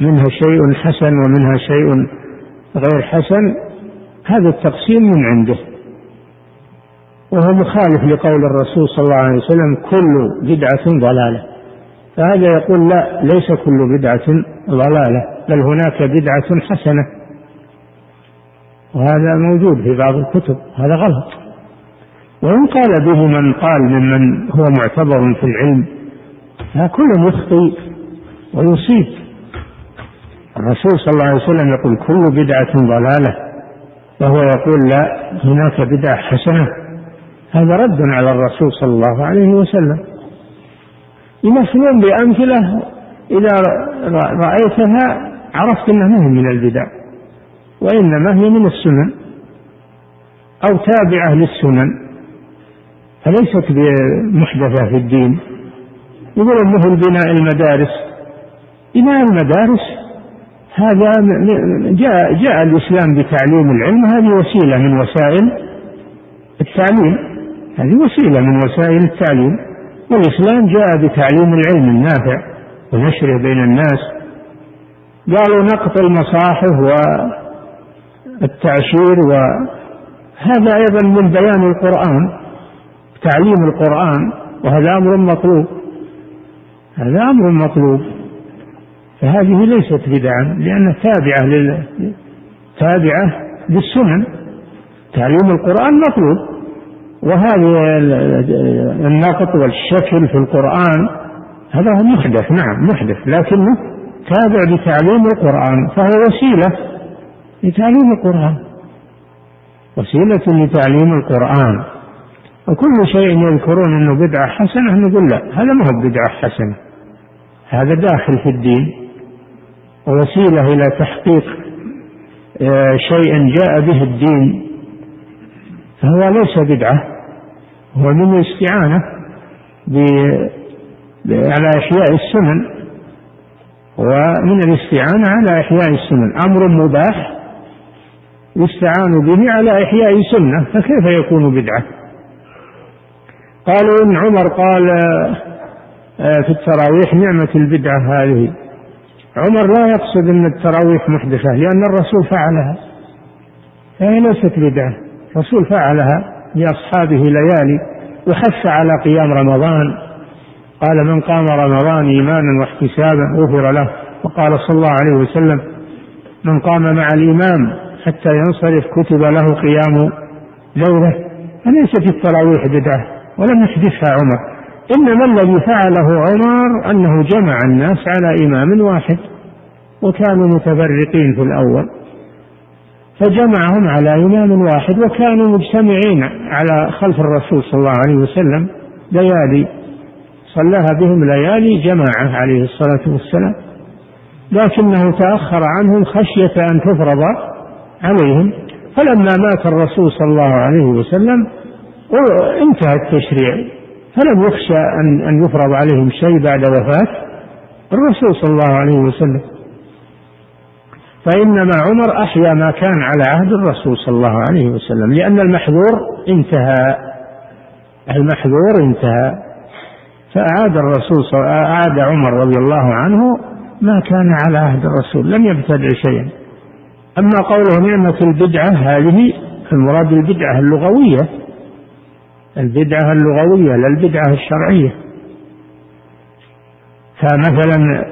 منها شيء حسن ومنها شيء غير حسن هذا التقسيم من عنده. وهو مخالف لقول الرسول صلى الله عليه وسلم كل بدعة ضلالة. فهذا يقول لا ليس كل بدعة ضلالة بل هناك بدعة حسنة. وهذا موجود في بعض الكتب هذا غلط. وإن قال به من قال ممن هو معتبر في العلم كل يخطي ويصيب. الرسول صلى الله عليه وسلم يقول كل بدعة ضلالة وهو يقول لا هناك بدعة حسنة. هذا رد على الرسول صلى الله عليه وسلم. يمثلون بأمثلة إذا رأيتها عرفت أنها ما من البدع. وإنما هي من السنن أو تابعة للسنن فليست محدثة في الدين. يقولون مثل بناء المدارس. بناء المدارس هذا جاء جاء الإسلام بتعليم العلم هذه وسيلة من وسائل التعليم. هذه وسيلة من وسائل التعليم. والإسلام جاء بتعليم العلم النافع ونشره بين الناس. قالوا نقط المصاحف والتعشير وهذا أيضا من بيان القرآن تعليم القرآن وهذا أمر مطلوب. هذا أمر مطلوب. فهذه ليست بدعا لأنها تابعة لل... تابعة للسنن. تعليم القرآن مطلوب. وهذا النقط والشكل في القرآن هذا هو محدث نعم محدث لكنه تابع لتعليم القرآن فهو وسيلة لتعليم القرآن. وسيلة لتعليم القرآن. وكل شيء يذكرون إنه بدعة حسنة نقول لا هذا ما هو بدعة حسنة. هذا داخل في الدين. ووسيلة إلى تحقيق آه، شيء جاء به الدين. فهو ليس بدعة هو من الاستعانة على إحياء السنن. ومن الاستعانة على إحياء السنن. أمر مباح يستعان به على إحياء سنة فكيف يكون بدعة؟ قالوا إن عمر قال آه، في التراويح نعمة البدعة هذه. عمر لا يقصد أن التراويح محدثة لأن الرسول فعلها. فهي ليست بدعة الرسول فعلها لأصحابه ليالي وحث على قيام رمضان. قال من قام رمضان إيمانا واحتسابا غفر له وقال صلى الله عليه وسلم من قام مع الإمام حتى ينصرف كتب له قيام ليلة فليست التراويح بدعة ولم يحدثها عمر. إنما الذي فعله عمر أنه جمع الناس على إمام واحد وكانوا متفرقين في الأول. فجمعهم على إمام واحد وكانوا مجتمعين على خلف الرسول صلى الله عليه وسلم. ليالي صلاها بهم ليالي جماعة عليه الصلاة والسلام. لكنه تأخر عنهم خشية أن تفرض عليهم. فلما مات الرسول صلى الله عليه وسلم انتهى التشريع. فلم يخشى أن أن يفرض عليهم شيء بعد وفاة الرسول صلى الله عليه وسلم. فإنما عمر أحيا ما كان على عهد الرسول صلى الله عليه وسلم لأن المحظور انتهى. المحظور انتهى. فأعاد الرسول أعاد عمر رضي الله عنه ما كان على عهد الرسول لم يبتدع شيئا. أما قوله نعمة البدعة هذه المراد البدعة اللغوية البدعة اللغوية لا البدعة الشرعية. فمثلا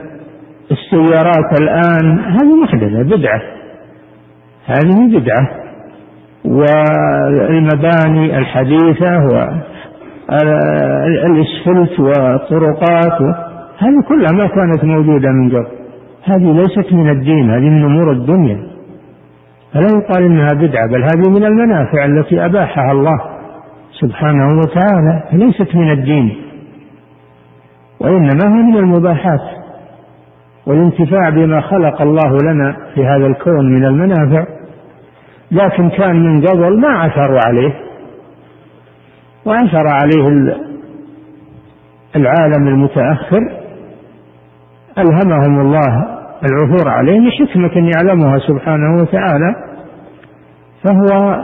السيارات الآن هذه محدثة بدعة. هذه بدعة. والمباني الحديثة والإسفلت والطرقات هذه كلها ما كانت موجودة من قبل. هذه ليست من الدين هذه من أمور الدنيا. فلا يقال إنها بدعة بل هذه من المنافع التي أباحها الله سبحانه وتعالى ليست من الدين وإنما هي من المباحات والانتفاع بما خلق الله لنا في هذا الكون من المنافع. لكن كان من قبل ما عثروا عليه وعثر عليه العالم المتأخر ألهمهم الله العثور عليه لحكمة يعلمها سبحانه وتعالى فهو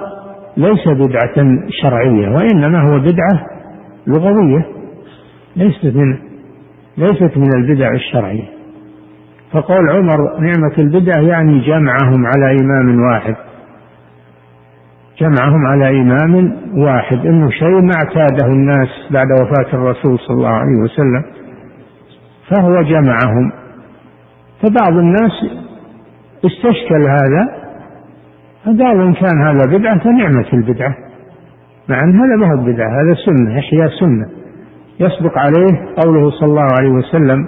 ليس بدعة شرعية وإنما هو بدعة لغوية ليست من ليست من البدع الشرعية. فقول عمر نعمة البدع يعني جمعهم على إمام واحد. جمعهم على إمام واحد. إنه شيء ما اعتاده الناس بعد وفاة الرسول صلى الله عليه وسلم فهو جمعهم. فبعض الناس استشكل هذا فقال إن كان هذا بدعة فنعمة البدعة. مع أن هذا ما هو بدعة هذا سنة إحياء سنة. يصدق عليه قوله صلى الله عليه وسلم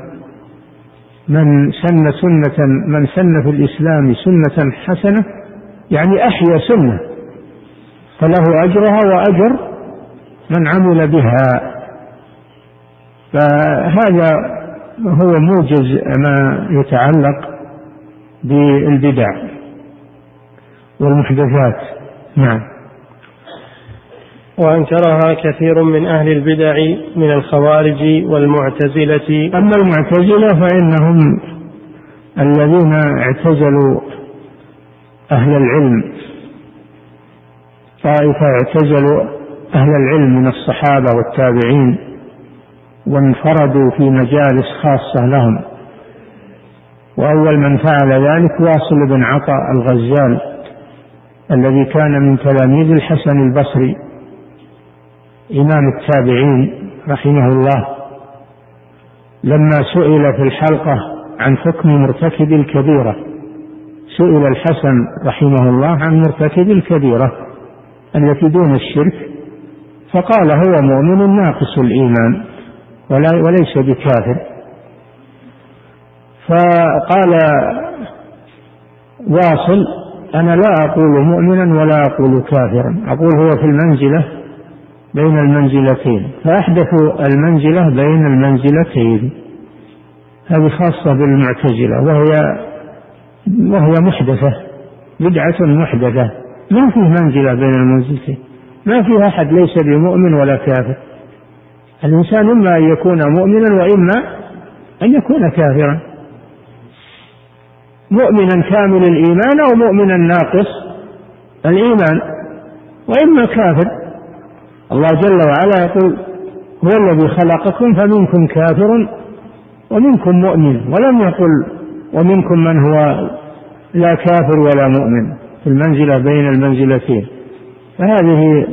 من سن سنة من سن في الإسلام سنة حسنة يعني أحيا سنة فله أجرها وأجر من عمل بها. فهذا هو موجز ما يتعلق بالبدع والمحدثات. نعم. وأنكرها كثير من أهل البدع من الخوارج والمعتزلة. أما المعتزلة فإنهم الذين اعتزلوا أهل العلم. طائفة اعتزلوا أهل العلم من الصحابة والتابعين وانفردوا في مجالس خاصة لهم. وأول من فعل ذلك واصل بن عطاء الغزال الذي كان من تلاميذ الحسن البصري إمام التابعين رحمه الله. لما سئل في الحلقة عن حكم مرتكب الكبيرة سئل الحسن رحمه الله عن مرتكب الكبيرة التي دون الشرك فقال هو مؤمن ناقص الإيمان. ولا وليس بكافر. فقال واصل أنا لا أقول مؤمنا ولا أقول كافرا أقول هو في المنزلة بين المنزلتين. فأحدثوا المنزلة بين المنزلتين. هذه خاصة بالمعتزلة وهي وهي محدثة بدعة محدثة. ما فيه منزلة بين المنزلتين. ما فيه أحد ليس بمؤمن ولا كافر. الإنسان إما أن يكون مؤمنا وإما أن يكون كافرا. مؤمنا كامل الإيمان أو مؤمنا ناقص الإيمان وإما كافر. الله جل وعلا يقول هو الذي خلقكم فمنكم كافر ومنكم مؤمن. ولم يقل ومنكم من هو لا كافر ولا مؤمن في المنزلة بين المنزلتين. فهذه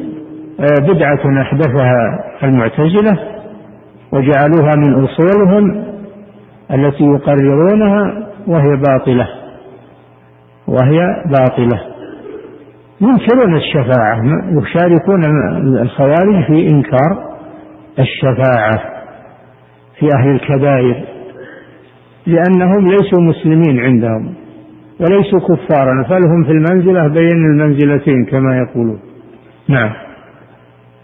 بدعة أحدثها المعتزلة وجعلوها من أصولهم التي يقررونها وهي باطلة وهي باطلة. ينكرون الشفاعة يشاركون الخوارج في إنكار الشفاعة في أهل الكبائر لأنهم ليسوا مسلمين عندهم وليسوا كفارا فلهم في المنزلة بين المنزلتين كما يقولون. نعم.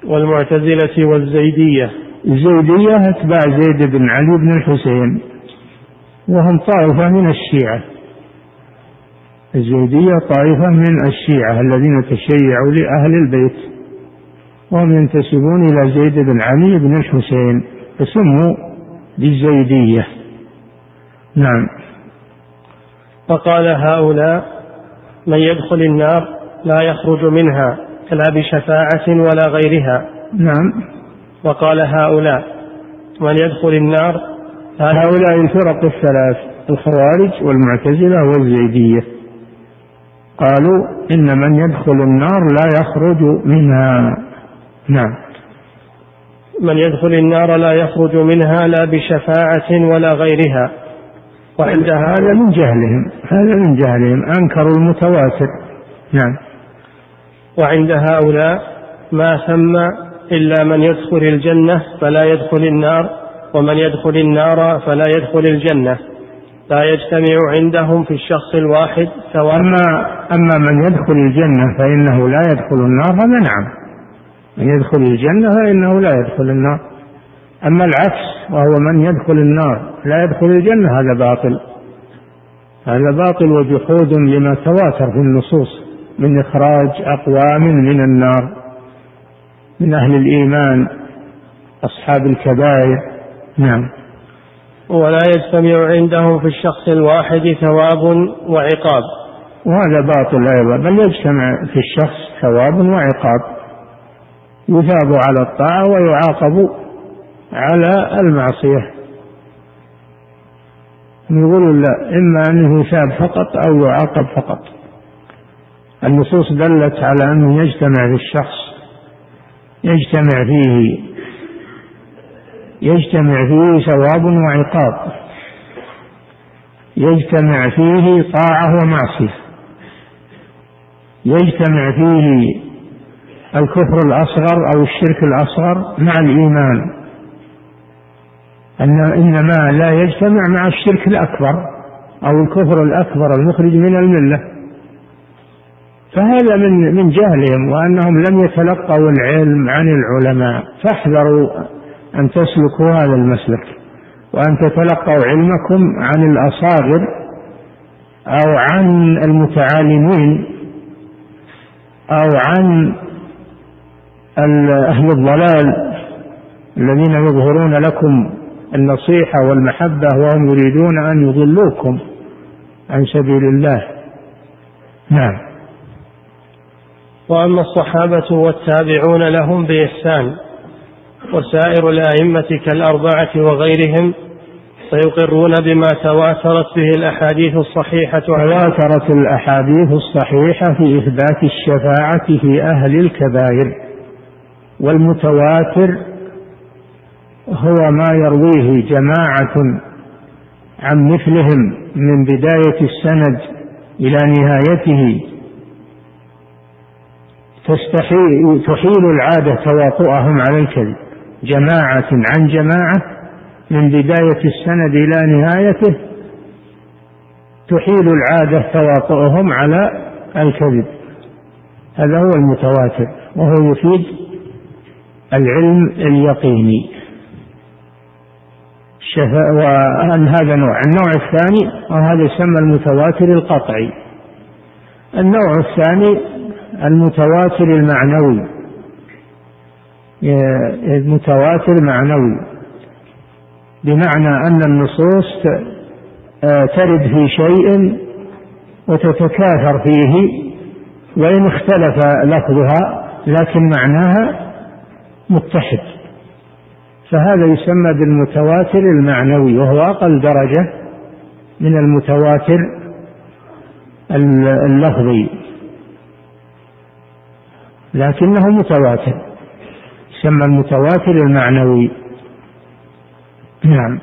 والمعتزلة والزيدية. الزيدية أتباع زيد بن علي بن الحسين وهم طائفة من الشيعة. الزيدية طائفة من الشيعة الذين تشيعوا لأهل البيت وهم ينتسبون إلى زيد بن علي بن الحسين فسموا بالزيدية. نعم. وقال هؤلاء من يدخل النار لا يخرج منها. لا بشفاعة ولا غيرها. نعم. وقال هؤلاء من يدخل النار؟ هؤلاء الفرق الثلاث الخوارج والمعتزلة والزيدية. قالوا إن من يدخل النار لا يخرج منها. نعم. من يدخل النار لا يخرج منها لا بشفاعة ولا غيرها. وعند هذا من جهلهم هذا من جهلهم. أنكروا المتواتر. نعم. وعند هؤلاء ما ثم إلا من يدخل الجنة فلا يدخل النار ومن يدخل النار فلا يدخل الجنة. لا يجتمع عندهم في الشخص الواحد سواء أما, أما من يدخل الجنة فإنه لا يدخل النار هذا نعم. من يدخل الجنة فإنه لا يدخل النار. أما العكس وهو من يدخل النار لا يدخل الجنة هذا باطل. هذا باطل وجحود لما تواتر في النصوص. من إخراج أقوام من النار من أهل الإيمان أصحاب الكبائر. نعم. ولا يجتمع عندهم في الشخص الواحد ثواب وعقاب. وهذا باطل أيضا بل يجتمع في الشخص ثواب وعقاب. يثاب على الطاعة ويعاقب على المعصية. يقول لا إما أنه يثاب فقط أو يعاقب فقط. النصوص دلت على أنه يجتمع في الشخص يجتمع فيه يجتمع فيه ثواب وعقاب يجتمع فيه طاعة ومعصية يجتمع فيه الكفر الأصغر أو الشرك الأصغر مع الإيمان. أن إنما لا يجتمع مع الشرك الأكبر أو الكفر الأكبر المخرج من الملة. فهذا من من جهلهم وأنهم لم يتلقوا العلم عن العلماء. فاحذروا أن تسلكوا هذا المسلك وأن تتلقوا علمكم عن الأصاغر أو عن المتعالمين أو عن أهل الضلال الذين يظهرون لكم النصيحة والمحبة وهم يريدون أن يضلوكم عن سبيل الله. نعم. وأما الصحابة والتابعون لهم بإحسان وسائر الأئمة كالأربعة وغيرهم فيقرون بما تواترت به الأحاديث الصحيحة تواترت الأحاديث الصحيحة في إثبات الشفاعة في أهل الكبائر والمتواتر هو ما يرويه جماعة عن مثلهم من بداية السند إلى نهايته. تستحيل تحيل العادة تواطؤهم على الكذب. جماعة عن جماعة من بداية السند إلى نهايته تحيل العادة تواطؤهم على الكذب. هذا هو المتواتر وهو يفيد العلم اليقيني. وأن هذا نوع النوع الثاني وهذا يسمى المتواتر القطعي. النوع الثاني المتواتر المعنوي. المتواتر معنوي بمعنى أن النصوص آه، ترد في شيء وتتكاثر فيه وإن اختلف لفظها لكن معناها متحد. فهذا يسمى بالمتواتر المعنوي وهو أقل درجة من المتواتر اللفظي. لكنه متواتر. يسمى المتواتر المعنوي. نعم.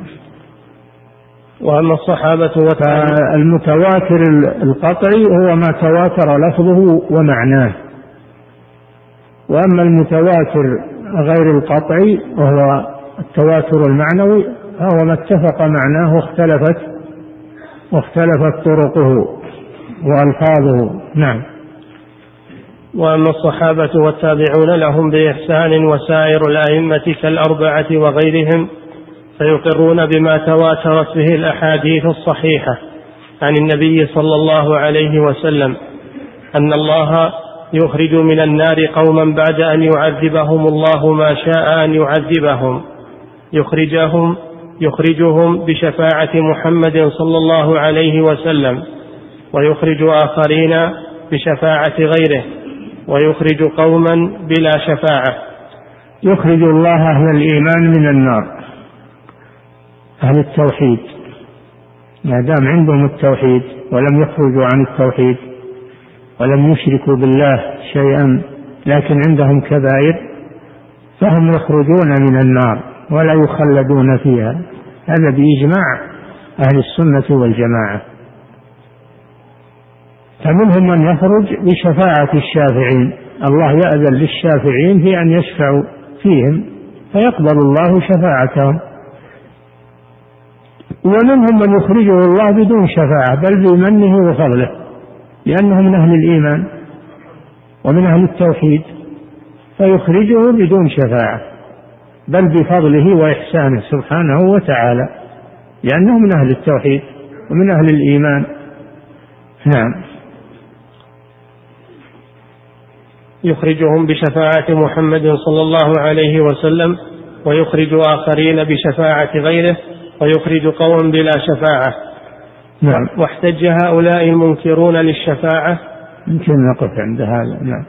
وأما الصحابة المتواتر القطعي هو ما تواتر لفظه ومعناه. وأما المتواتر غير القطعي وهو التواتر المعنوي فهو ما اتفق معناه واختلفت واختلفت طرقه وألفاظه. نعم. وأما الصحابة والتابعون لهم بإحسان وسائر الأئمة كالأربعة وغيرهم فيقرون بما تواترت به الأحاديث الصحيحة عن النبي صلى الله عليه وسلم أن الله يخرج من النار قوما بعد أن يعذبهم الله ما شاء أن يعذبهم. يخرجهم يخرجهم بشفاعة محمد صلى الله عليه وسلم ويخرج آخرين بشفاعة غيره. ويخرج قوما بلا شفاعة. يخرج الله أهل الإيمان من النار. أهل التوحيد. ما دام عندهم التوحيد ولم يخرجوا عن التوحيد ولم يشركوا بالله شيئا لكن عندهم كبائر فهم يخرجون من النار ولا يخلدون فيها. هذا بإجماع أهل السنة والجماعة. فمنهم من يخرج بشفاعة الشافعين. الله يأذن للشافعين في أن يشفعوا فيهم فيقبل الله شفاعتهم. ومنهم من يخرجه الله بدون شفاعة بل بمنه وفضله لأنه من أهل الإيمان ومن أهل التوحيد فيخرجه بدون شفاعة بل بفضله وإحسانه سبحانه وتعالى لأنه من أهل التوحيد ومن أهل الإيمان. نعم. يخرجهم بشفاعة محمد صلى الله عليه وسلم ويخرج آخرين بشفاعة غيره ويخرج قوم بلا شفاعة. نعم. واحتج هؤلاء المنكرون للشفاعة. يمكن نقف عند هذا. نعم.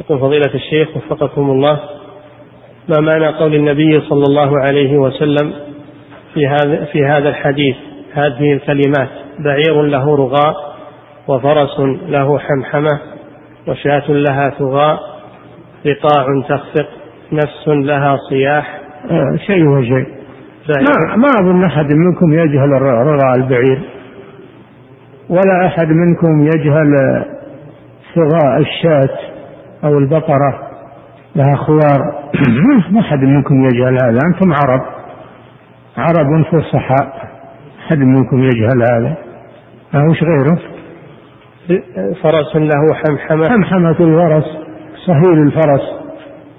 يقول فضيلة الشيخ وفقكم الله ما معنى قول النبي صلى الله عليه وسلم في هذا في هذا الحديث هذه الكلمات؟ بعير له رغاء وفرس له حمحمة وشاة لها ثغاء رقاع تخفق نفس لها صياح آه شيء وشيء ما ما أظن أحد منكم يجهل رضاع البعير. ولا أحد منكم يجهل صغاء الشاة أو البقرة. لها خوار. [clears throat] ما أحد منكم يجهل هذا. أنتم عرب. عرب فصحاء أحد منكم يجهل هذا. ما وش غيره؟ فرس له حمحمة. حمحمة الفرس صهيل الفرس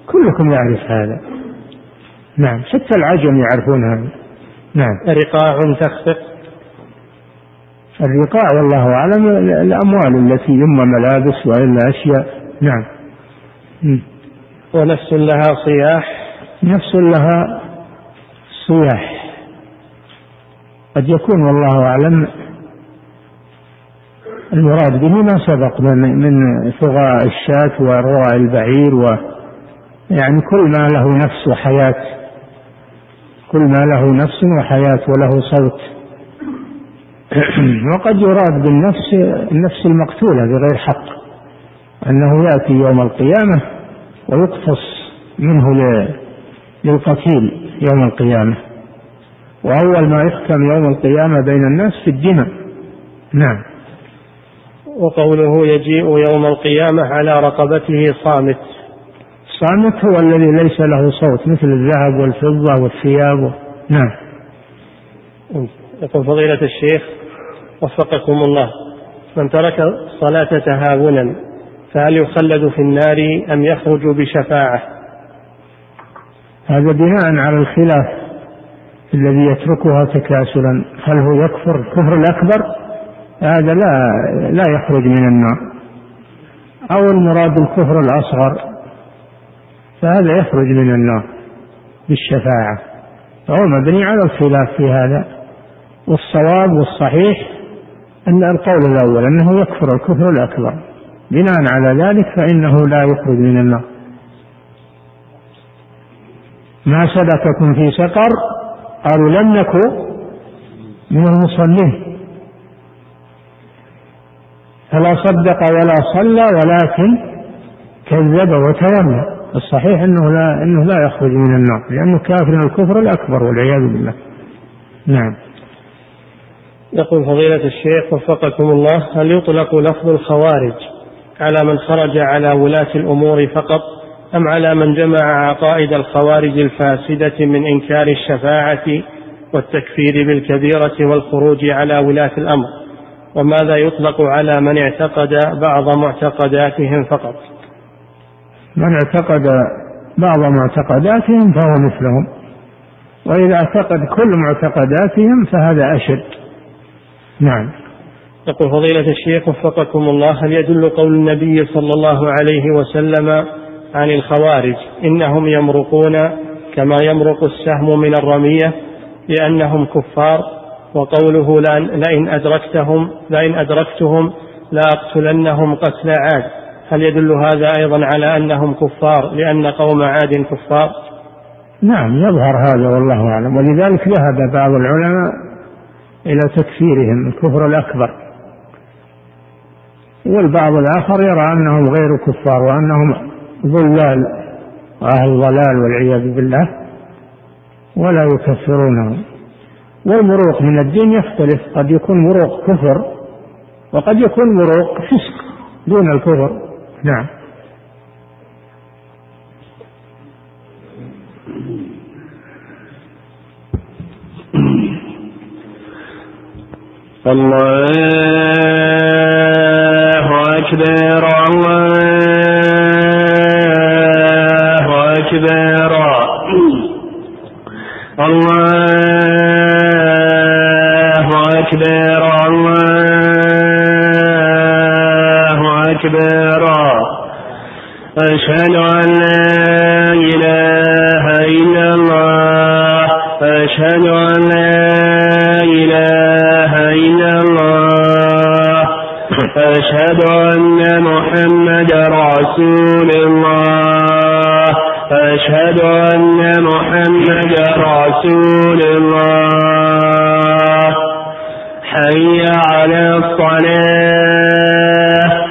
كلكم يعرف هذا. نعم حتى العجم يعرفون هذا. نعم. رقاع تخفق. الرقاع والله أعلم الأموال التي إما ملابس وإلا أشياء. نعم. ونفس لها صياح. نفس لها الصياح قد يكون والله أعلم المراد به ما سبق من من ثغاء الشاة ورواء البعير و يعني كل ما له نفس وحياة. كل ما له نفس وحياة وله صوت. [clears throat] وقد يراد بالنفس النفس المقتولة بغير حق. أنه يأتي يوم القيامة ويقتص منه للقتيل يوم القيامة. وأول ما يحكم يوم القيامة بين الناس في الدماء. نعم. وقوله يجيء يوم القيامة على رقبته صامت. صامت هو الذي ليس له صوت مثل الذهب والفضة والثياب. نعم. يقول فضيلة الشيخ وفقكم الله من ترك الصلاة تهاونا فهل يخلد في النار أم يخرج بشفاعة؟ هذا بناء على الخلاف الذي يتركها تكاسلا. هل هو يكفر؟ الكفر الأكبر؟ هذا لا لا يخرج من النار أو المراد الكفر الأصغر فهذا يخرج من النار بالشفاعة. فهو مبني على الخلاف في هذا والصواب والصحيح أن القول الأول أنه يكفر الكفر الأكبر. بناء على ذلك فإنه لا يخرج من النار ما سلككم في سقر قالوا لم نكن من المصلين. فلا صدق ولا صلى ولكن كذب وتولى. الصحيح إنه لا إنه لا يخرج من النار لأنه كافر الكفر الأكبر والعياذ بالله. نعم. يقول فضيلة الشيخ وفقكم الله هل يطلق لفظ الخوارج على من خرج على ولاة الأمور فقط أم على من جمع عقائد الخوارج الفاسدة من إنكار الشفاعة والتكفير بالكبيرة والخروج على ولاة الأمر؟ وماذا يطلق على من اعتقد بعض معتقداتهم فقط؟ من اعتقد بعض معتقداتهم فهو مثلهم. وإذا اعتقد كل معتقداتهم فهذا أشد. نعم. يقول فضيلة الشيخ وفقكم الله هل يدل قول النبي صلى الله عليه وسلم عن الخوارج إنهم يمرقون كما يمرق السهم من الرمية لأنهم كفار؟ وقوله لئن أدركتهم لئن أدركتهم لأقتلنهم قتل عاد. هل يدل هذا أيضا على أنهم كفار لأن قوم عاد كفار؟ نعم يظهر هذا والله أعلم. ولذلك ذهب بعض العلماء إلى تكفيرهم الكفر الأكبر. والبعض الآخر يرى أنهم غير كفار وأنهم ضلال وأهل ضلال والعياذ بالله ولا يكفرونهم. والمروق من الدين يختلف. قد يكون مروق كفر وقد يكون مروق فسق دون الكفر. نعم. الله أكبر الله أكبر الله أكبر. أشهد أن لا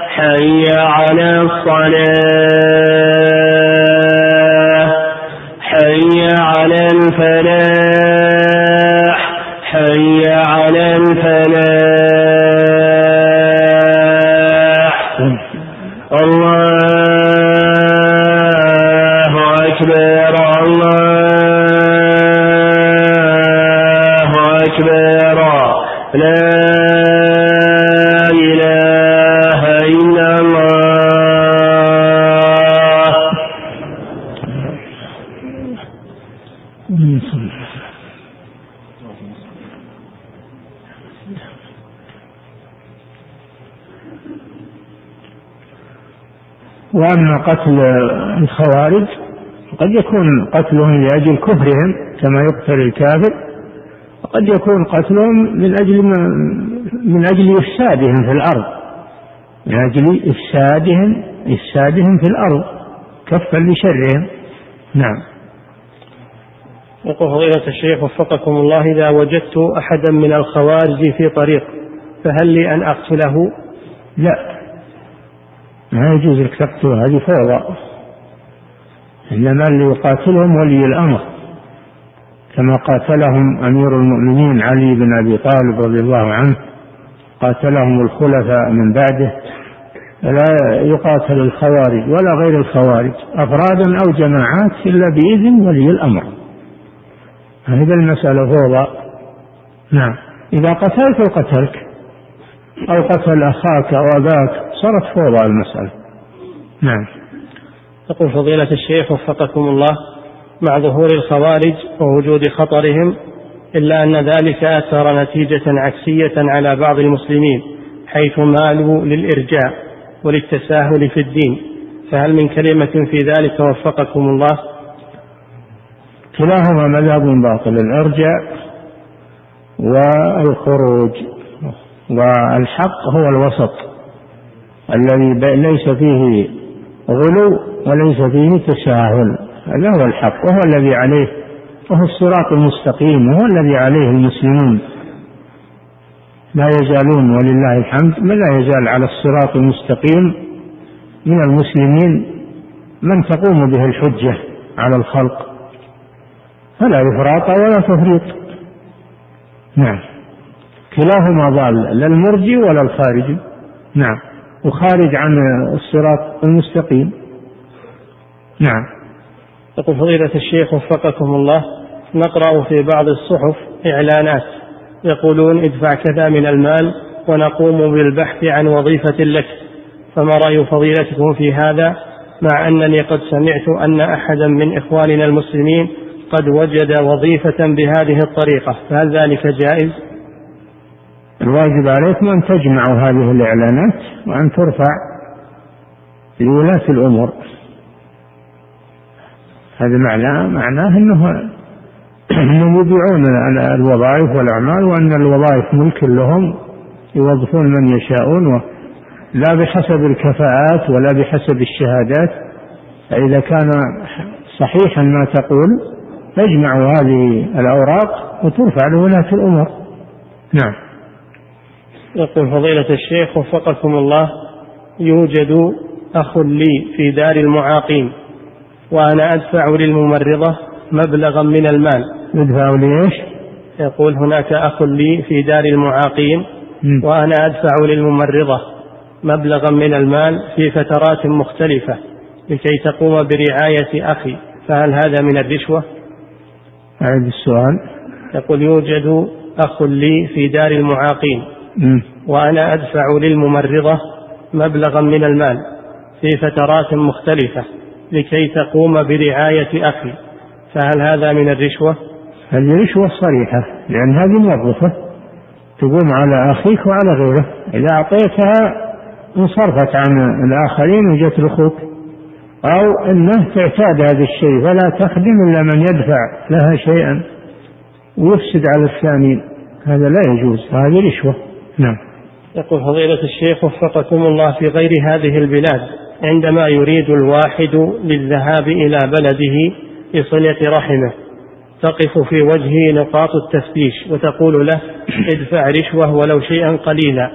حي على الصلاة. وأما قتل الخوارج قد يكون قتلهم لأجل كفرهم كما يقتل الكافر وقد يكون قتلهم من أجل من أجل إفسادهم في الأرض من أجل إفسادهم إفسادهم في الأرض كفا لشرهم. نعم. يقول فضيلة الشيخ وفقكم الله إذا وجدت أحدا من الخوارج في طريق فهل لي أن أقتله؟ لا. يجوز لك تقتله هذه فوضى. إنما اللي يقاتلهم ولي الأمر. كما قاتلهم أمير المؤمنين علي بن أبي طالب رضي الله عنه. قاتلهم الخلفاء من بعده. لا يقاتل الخوارج ولا غير الخوارج أفرادا أو جماعات إلا بإذن ولي الأمر. هذه المسألة فوضى. نعم. إذا قتلت قتلك أو قتل أخاك أو أباك صارت فوضى المسألة. نعم. يقول فضيلة الشيخ وفقكم الله مع ظهور الخوارج ووجود خطرهم إلا أن ذلك أثر نتيجة عكسية على بعض المسلمين حيث مالوا للإرجاء وللتساهل في الدين. فهل من كلمة في ذلك وفقكم الله؟ كلاهما مذهب باطل الإرجاء والخروج. والحق هو الوسط الذي ليس فيه غلو وليس فيه تساهل. هذا هو الحق وهو الذي عليه وهو الصراط المستقيم وهو الذي عليه المسلمون. لا يزالون ولله الحمد ما لا يزال على الصراط المستقيم من المسلمين من تقوم به الحجة على الخلق. فلا إفراط ولا تفريط. نعم. كلاهما ضال لا المرجي ولا الخارجي. نعم. وخارج عن الصراط المستقيم. نعم. يقول فضيلة الشيخ وفقكم الله نقرأ في بعض الصحف إعلانات يقولون ادفع كذا من المال ونقوم بالبحث عن وظيفة لك. فما رأي فضيلتكم في هذا؟ مع أنني قد سمعت أن أحدا من إخواننا المسلمين قد وجد وظيفة بهذه الطريقة فهل ذلك جائز؟ الواجب عليكم أن تجمعوا هذه الإعلانات وأن ترفع لولاة الأمور. هذا معناه معناه أنه [clears throat] أنهم يبيعون الوظائف والأعمال وأن الوظائف ملك لهم يوظفون من يشاءون لا بحسب الكفاءات ولا بحسب الشهادات. فإذا كان صحيحا ما تقول تجمع هذه الأوراق وترفع لولاة الأمور. نعم. يقول فضيلة الشيخ وفقكم الله يوجد أخ لي في دار المعاقين وأنا أدفع للممرضة مبلغا من المال. يدفع لإيش؟ يقول هناك أخ لي في دار المعاقين وأنا أدفع للممرضة مبلغا من المال في فترات مختلفة لكي تقوم برعاية أخي. فهل هذا من الرشوة؟ أعد السؤال. يقول يوجد أخ لي في دار المعاقين. وأنا أدفع للممرضة مبلغا من المال في فترات مختلفة لكي تقوم برعاية أخي. فهل هذا من الرشوة؟ هذه رشوة صريحة لأن هذه موظفة تقوم على أخيك وعلى غيره. إذا أعطيتها انصرفت عن الآخرين وجت لأخوك أو أنه تعتاد هذا الشيء فلا تخدم إلا من يدفع لها شيئا. ويفسد على الثاني هذا لا يجوز هذه رشوة. نعم. يقول فضيلة الشيخ وفقكم الله في غير هذه البلاد عندما يريد الواحد للذهاب إلى بلده لصلة رحمه تقف في وجهه نقاط التفتيش وتقول له [coughs] ادفع رشوة ولو شيئا قليلا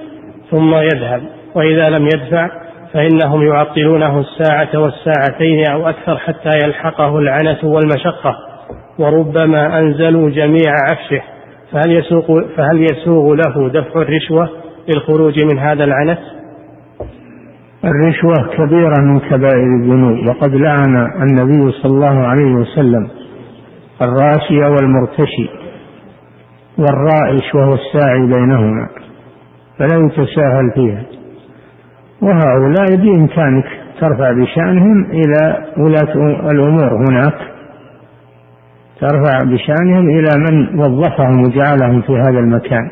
ثم يذهب. وإذا لم يدفع فإنهم يعطلونه الساعة والساعتين أو أكثر حتى يلحقه العنة والمشقة وربما أنزلوا جميع عفشه. فهل يسوق فهل يسوغ له دفع الرشوة للخروج من هذا العنت؟ الرشوة كبيرة من كبائر الذنوب وقد لعن النبي صلى الله عليه وسلم الراشي والمرتشي والرائش وهو الساعي بينهما فلا يتساهل فيها وهؤلاء بإمكانك ترفع بشأنهم إلى ولاة الأمور هناك ترفع بشأنهم إلى من وظفهم وجعلهم في هذا المكان.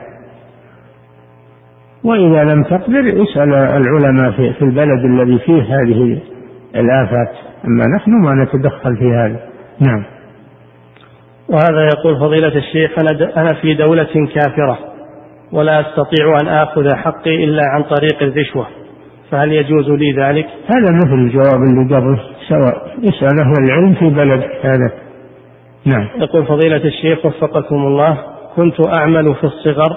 وإذا لم تقدر اسأل العلماء في البلد الذي فيه هذه الآفات. أما نحن ما نتدخل في هذا. نعم. وهذا يقول فضيلة الشيخ أنا, في دولة كافرة ولا أستطيع أن آخذ حقي إلا عن طريق الرشوة فهل يجوز لي ذلك؟ هذا مثل الجواب اللي قبل سواء اسأل أهل العلم في بلدك هذا. نعم. يقول فضيلة الشيخ وفقكم الله كنت أعمل في الصغر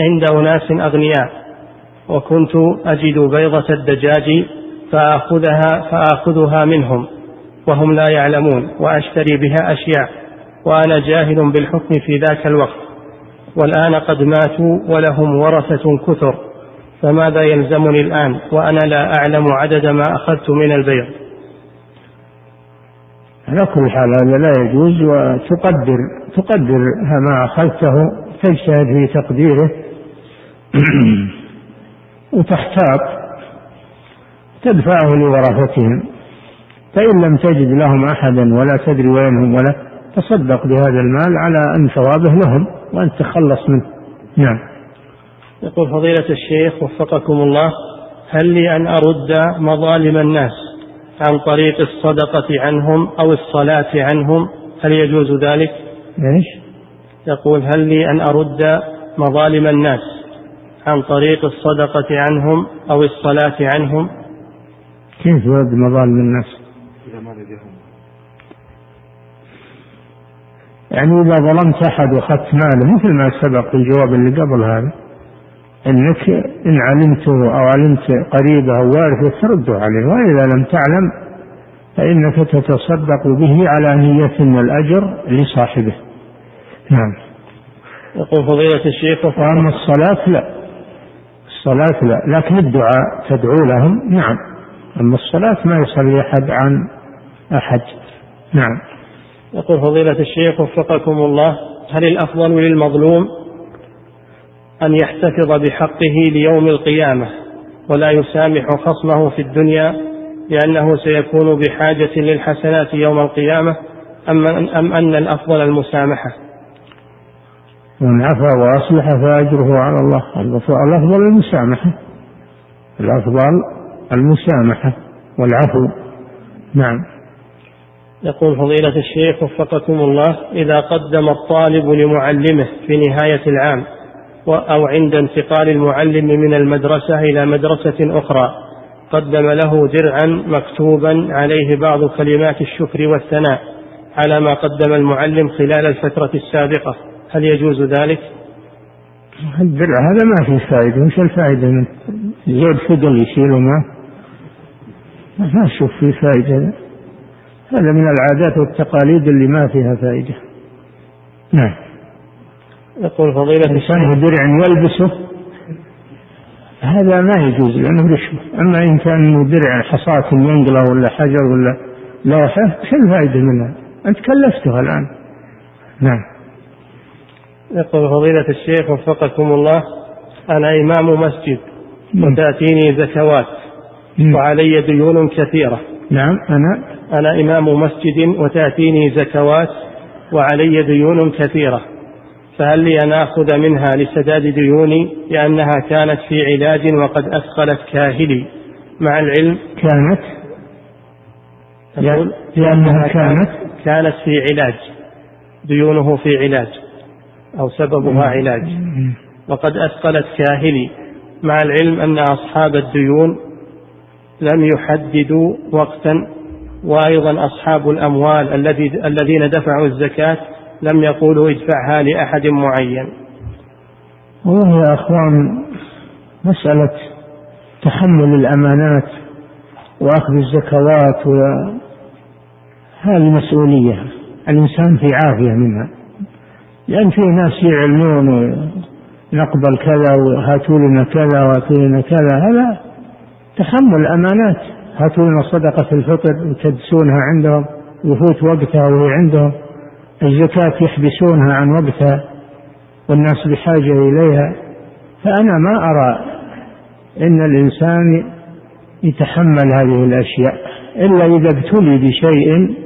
عند أناس أغنياء وكنت أجد بيضة الدجاج فآخذها فآخذها منهم وهم لا يعلمون وأشتري بها أشياء وأنا جاهل بالحكم في ذاك الوقت والآن قد ماتوا ولهم ورثة كثر فماذا يلزمني الآن؟ وأنا لا أعلم عدد ما أخذت من البيض. على كل حال هذا لا يجوز وتقدر تقدر ما أخذته تجتهد في تقديره. [clears throat] وتحتاط تدفعه لورثتهم فإن لم تجد لهم أحدا ولا تدري وينهم ولا تصدق بهذا المال على أن ثوابه لهم وأن تخلص منه. نعم. يقول فضيلة الشيخ وفقكم الله هل لي أن أرد مظالم الناس؟ عن طريق الصدقة عنهم أو الصلاة عنهم هل يجوز ذلك؟ إيش؟ يقول هل لي أن أرد مظالم الناس عن طريق الصدقة عنهم أو الصلاة عنهم؟ كيف ترد مظالم الناس؟ إذا ما يعني إذا ظلمت أحد وأخذت ماله مثل ما سبق في الجواب اللي قبل هذا إنك إن علمته أو علمت قريبه أو وارثه ترده عليه وإذا لم تعلم فإنك تتصدق به على نية ان الأجر لصاحبه. نعم. يقول فضيلة الشيخ وأما الصلاة لا. الصلاة لا. لكن الدعاء تدعو لهم نعم. أما الصلاة ما يصلي أحد عن أحد. نعم. يقول فضيلة الشيخ وفقكم الله هل الأفضل للمظلوم أن يحتفظ بحقه ليوم القيامة ولا يسامح خصمه في الدنيا لأنه سيكون بحاجة للحسنات يوم القيامة أم, أم أن الأفضل المسامحة. من عفا وأصلح فأجره على الله. الأفضل المسامحة. الأفضل المسامحة. والعفو. نعم. يقول فضيلة الشيخ وفقكم الله إذا قدم الطالب لمعلمه في نهاية العام أو عند انتقال المعلم من المدرسة إلى مدرسة أخرى. قدم له درعا مكتوبا عليه بعض كلمات الشكر والثناء على ما قدم المعلم خلال الفترة السابقة. هل يجوز ذلك؟ الدرع هذا ما فيه فائدة وش الفائدة منه؟ زود فضل يشيله معه ما أشوف فيه فائدة. هذا من العادات والتقاليد اللي ما فيها فائدة. نعم. يقول فضيلة الإنسان درع يلبسه هذا ما يجوز لأنه رشوة. أما إن كان درع حصاة ينقله ولا حجر ولا لوحة شو الفائدة منها؟ أنت كلفتها الآن. نعم. يقول فضيلة الشيخ وفقكم الله أنا إمام مسجد وتأتيني زكوات وعلي ديون كثيرة. نعم أنا. أنا إمام مسجد وتأتيني زكوات وعلي ديون كثيرة. فهل لي أن آخذ منها لسداد ديوني لأنها كانت في علاج وقد أثقلت كاهلي؟ مع العلم كانت؟ لأنها كانت كانت؟ في علاج ديونه في علاج أو سببها علاج. وقد أثقلت كاهلي. مع العلم أن أصحاب الديون لم يحددوا وقتا وأيضا أصحاب الأموال الذين دفعوا الزكاة لم يقولوا ادفعها لأحد معين. والله يا أخوان مسألة تحمل الأمانات وأخذ الزكوات و هذه مسؤولية الإنسان في عافية منها. لأن في ناس يعلمون نقبل كذا وهاتوا لنا كذا وهاتوا لنا كذا. هذا تحمل أمانات هاتوا لنا صدقة الفطر وتدسونها عندهم. يفوت وقتها وهي عندهم. الزكاة يحبسونها عن وقتها والناس بحاجة إليها فأنا ما أرى أن الإنسان يتحمل هذه الأشياء إلا إذا ابتلي بشيء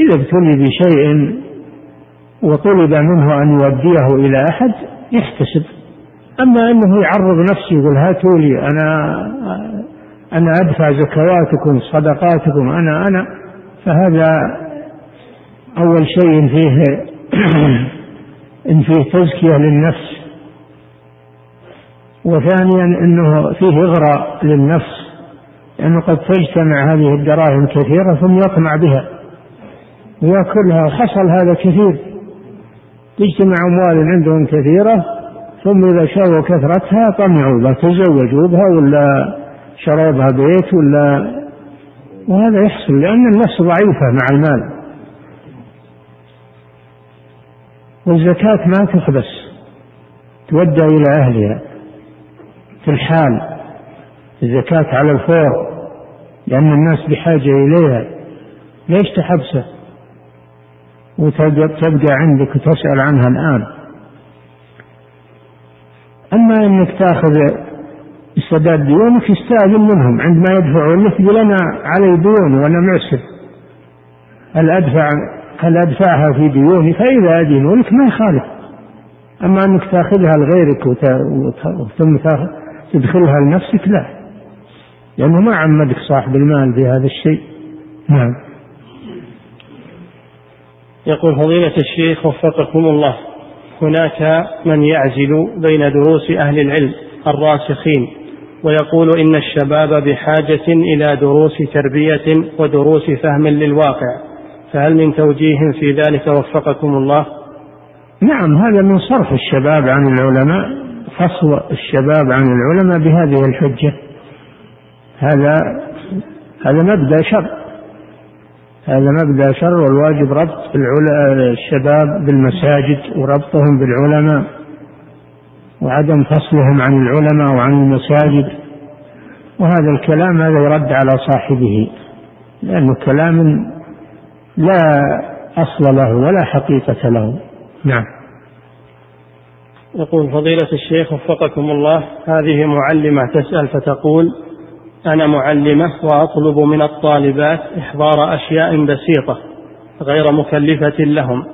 إذا ابتلي بشيء وطلب منه أن يوديه إلى أحد يحتسب. أما أنه يعرض نفسه يقول هاتوا لي أنا أنا أدفع زكواتكم صدقاتكم أنا أنا فهذا أول شيء فيه [clears throat] إن فيه تزكية للنفس وثانيا أنه فيه إغراء للنفس لأنه قد تجتمع هذه الدراهم كثيرة ثم يطمع بها ويأكلها وحصل هذا كثير. تجتمع أموال عندهم كثيرة ثم إذا شروا كثرتها طمعوا بها تزوجوا بها ولا شروا بها بيت ولا وهذا يحصل لأن النفس ضعيفة مع المال. والزكاة ما تحبس تودى إلى أهلها في الحال. الزكاة على الفور لأن الناس بحاجة إليها. ليش تحبسه؟ وتبقى عندك وتسأل عنها الآن. أما أنك تأخذ سداد ديونك استأذن منهم. عندما يدفعون لك يقول أنا علي ديون وأنا معسر. هل أدفع هل أدفعها في ديوني؟ فإذا أدينوا لك ما يخالف. أما أنك تأخذها لغيرك ثم تدخلها لنفسك لا. لأنه ما عمدك صاحب المال بهذا الشيء. نعم. يقول فضيلة الشيخ وفقكم الله هناك من يعزل بين دروس أهل العلم الراسخين ويقول إن الشباب بحاجة إلى دروس تربية ودروس فهم للواقع. فهل من توجيه في ذلك وفقكم الله؟ نعم هذا من صرف الشباب عن العلماء فصل الشباب عن العلماء بهذه الحجة. هذا هذا مبدأ شر. هذا مبدأ شر والواجب ربط الشباب بالمساجد وربطهم بالعلماء وعدم فصلهم عن العلماء وعن المساجد. وهذا الكلام هذا يرد على صاحبه لأنه كلام لا أصل له ولا حقيقة له. نعم. يقول فضيلة الشيخ وفقكم الله هذه معلمة تسأل فتقول أنا معلمة وأطلب من الطالبات إحضار أشياء بسيطة غير مكلفة لهم.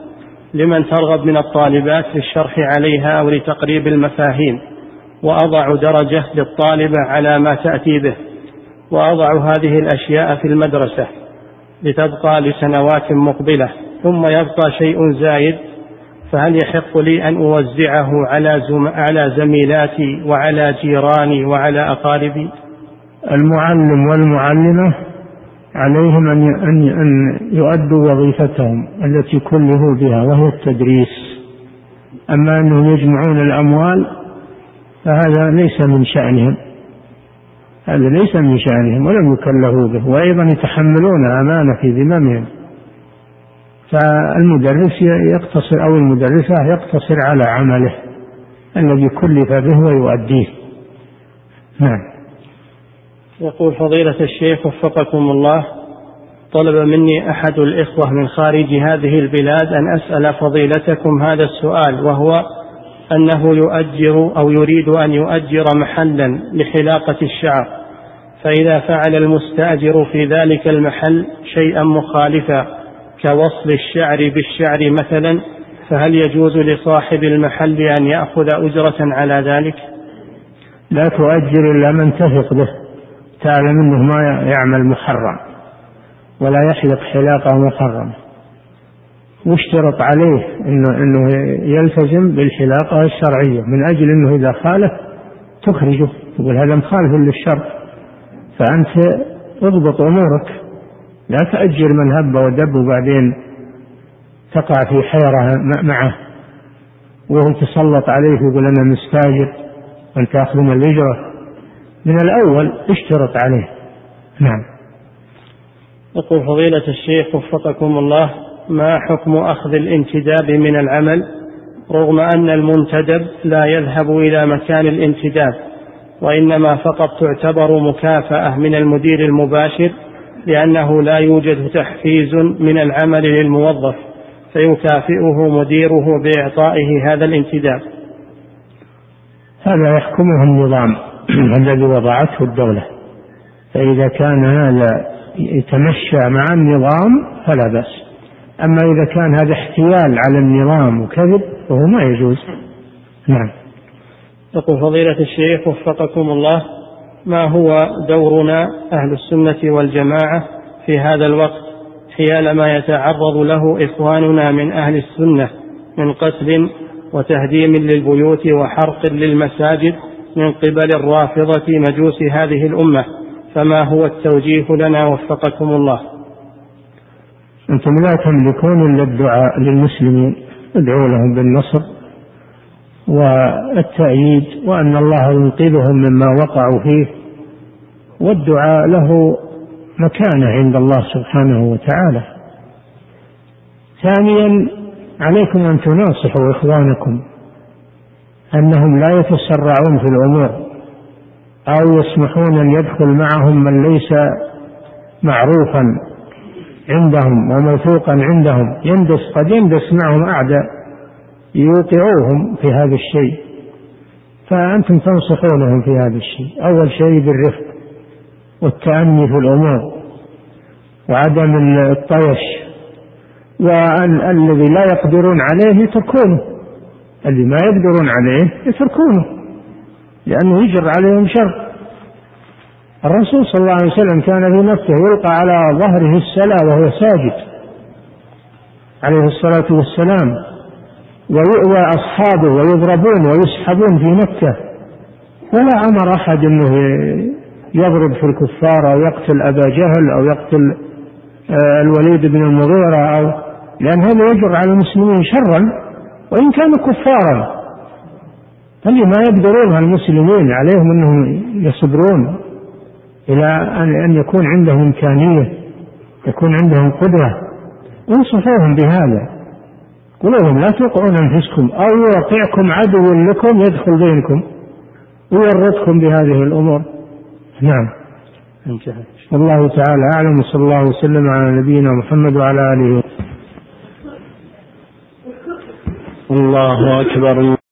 لمن ترغب من الطالبات للشرح عليها أو لتقريب المفاهيم؟ وأضع درجة للطالبة على ما تأتي به. وأضع هذه الأشياء في المدرسة. لتبقى لسنوات مقبلة ثم يبقى شيء زايد فهل يحق لي أن أوزعه على, زم... على زميلاتي وعلى جيراني وعلى أقاربي؟ المعلم والمعلمة عليهم أن أن أن يؤدوا وظيفتهم التي كلفوا بها وهي التدريس. أما أنهم يجمعون الأموال فهذا ليس من شأنهم. هذا ليس من شأنهم ولم يكلفوا به وأيضا يتحملون أمانة في ذممهم. فالمدرس يقتصر أو المدرسة يقتصر على عمله الذي كلف به ويؤديه. نعم. يقول فضيلة الشيخ وفقكم الله طلب مني أحد الإخوة من خارج هذه البلاد أن أسأل فضيلتكم هذا السؤال وهو أنه يؤجر أو يريد أن يؤجر محلا لحلاقة الشعر فإذا فعل المستأجر في ذلك المحل شيئا مخالفا كوصل الشعر بالشعر مثلا فهل يجوز لصاحب المحل أن يأخذ أجرة على ذلك؟ لا تؤجر إلا من تثق به تعلم أنه ما يعمل محرم ولا يحلق حلاقه محرمه واشترط عليه انه إنه يلتزم بالحلاقه الشرعية من أجل إنه إذا خالف تخرجه تقول هذا مخالف للشرع. فأنت اضبط أمورك لا تأجر من هب ودب وبعدين تقع في حيرة معه. وهو تسلط عليه يقول أنا مستاجر وأنت تأخذ من الأجرة. من الأول اشترط عليه. نعم. يقول فضيلة الشيخ وفقكم الله ما حكم أخذ الانتداب من العمل رغم أن المنتدب لا يذهب إلى مكان الانتداب وإنما فقط تعتبر مكافأة من المدير المباشر لأنه لا يوجد تحفيز من العمل للموظف فيكافئه مديره بإعطائه هذا الانتداب. هذا يحكمه النظام [clears throat] الذي وضعته الدولة فإذا كان هذا يتمشى مع النظام فلا بأس. أما إذا كان هذا احتيال على النظام وكذب فهو ما يجوز. نعم. يقول فضيلة الشيخ وفقكم الله ما هو دورنا أهل السنة والجماعة في هذا الوقت حيال ما يتعرض له إخواننا من أهل السنة من قتل وتهديم للبيوت وحرق للمساجد من قبل الرافضة مجوس هذه الأمة؟ فما هو التوجيه لنا؟ وفقكم الله. أنتم لا تملكون إلا الدعاء للمسلمين. ادعوا لهم بالنصر والتأييد وأن الله ينقذهم مما وقعوا فيه. والدعاء له مكانة عند الله سبحانه وتعالى. ثانيا عليكم أن تناصحوا إخوانكم أنهم لا يتسرعون في الأمور أو يسمحون أن يدخل معهم من ليس معروفا. عندهم وموثوقا عندهم يندس قد يندس معهم أعداء يوقعوهم في هذا الشيء. فأنتم تنصحونهم في هذا الشيء. أول شيء بالرفق والتأني في الأمور وعدم الطيش وأن الذي لا يقدرون عليه يتركونه اللي ما يقدرون عليه يتركونه لأنه يجر عليهم شر. الرسول صلى الله عليه وسلم كان في نفسه يلقى على ظهره السلا وهو ساجد عليه الصلاة والسلام ويؤوى أصحابه ويضربون ويسحبون في مكة. ولا أمر أحد أنه يضرب في الكفار أو يقتل أبا جهل أو يقتل آه، الوليد بن المغيرة أو لأن هذا يجر على المسلمين شرا وإن كانوا كفارا. اللي ما يقدرون المسلمين عليهم أنهم يصبرون. إلى أن يكون عندهم إمكانية يكون عندهم قدرة. انصحوهم بهذا. قولوا لهم لا توقعون أنفسكم أو يوقعكم عدو لكم يدخل بينكم ويورطكم بهذه الأمور. نعم. انتهى. والله تعالى أعلم وصلى الله وسلم على نبينا محمد وعلى آله. الله أكبر.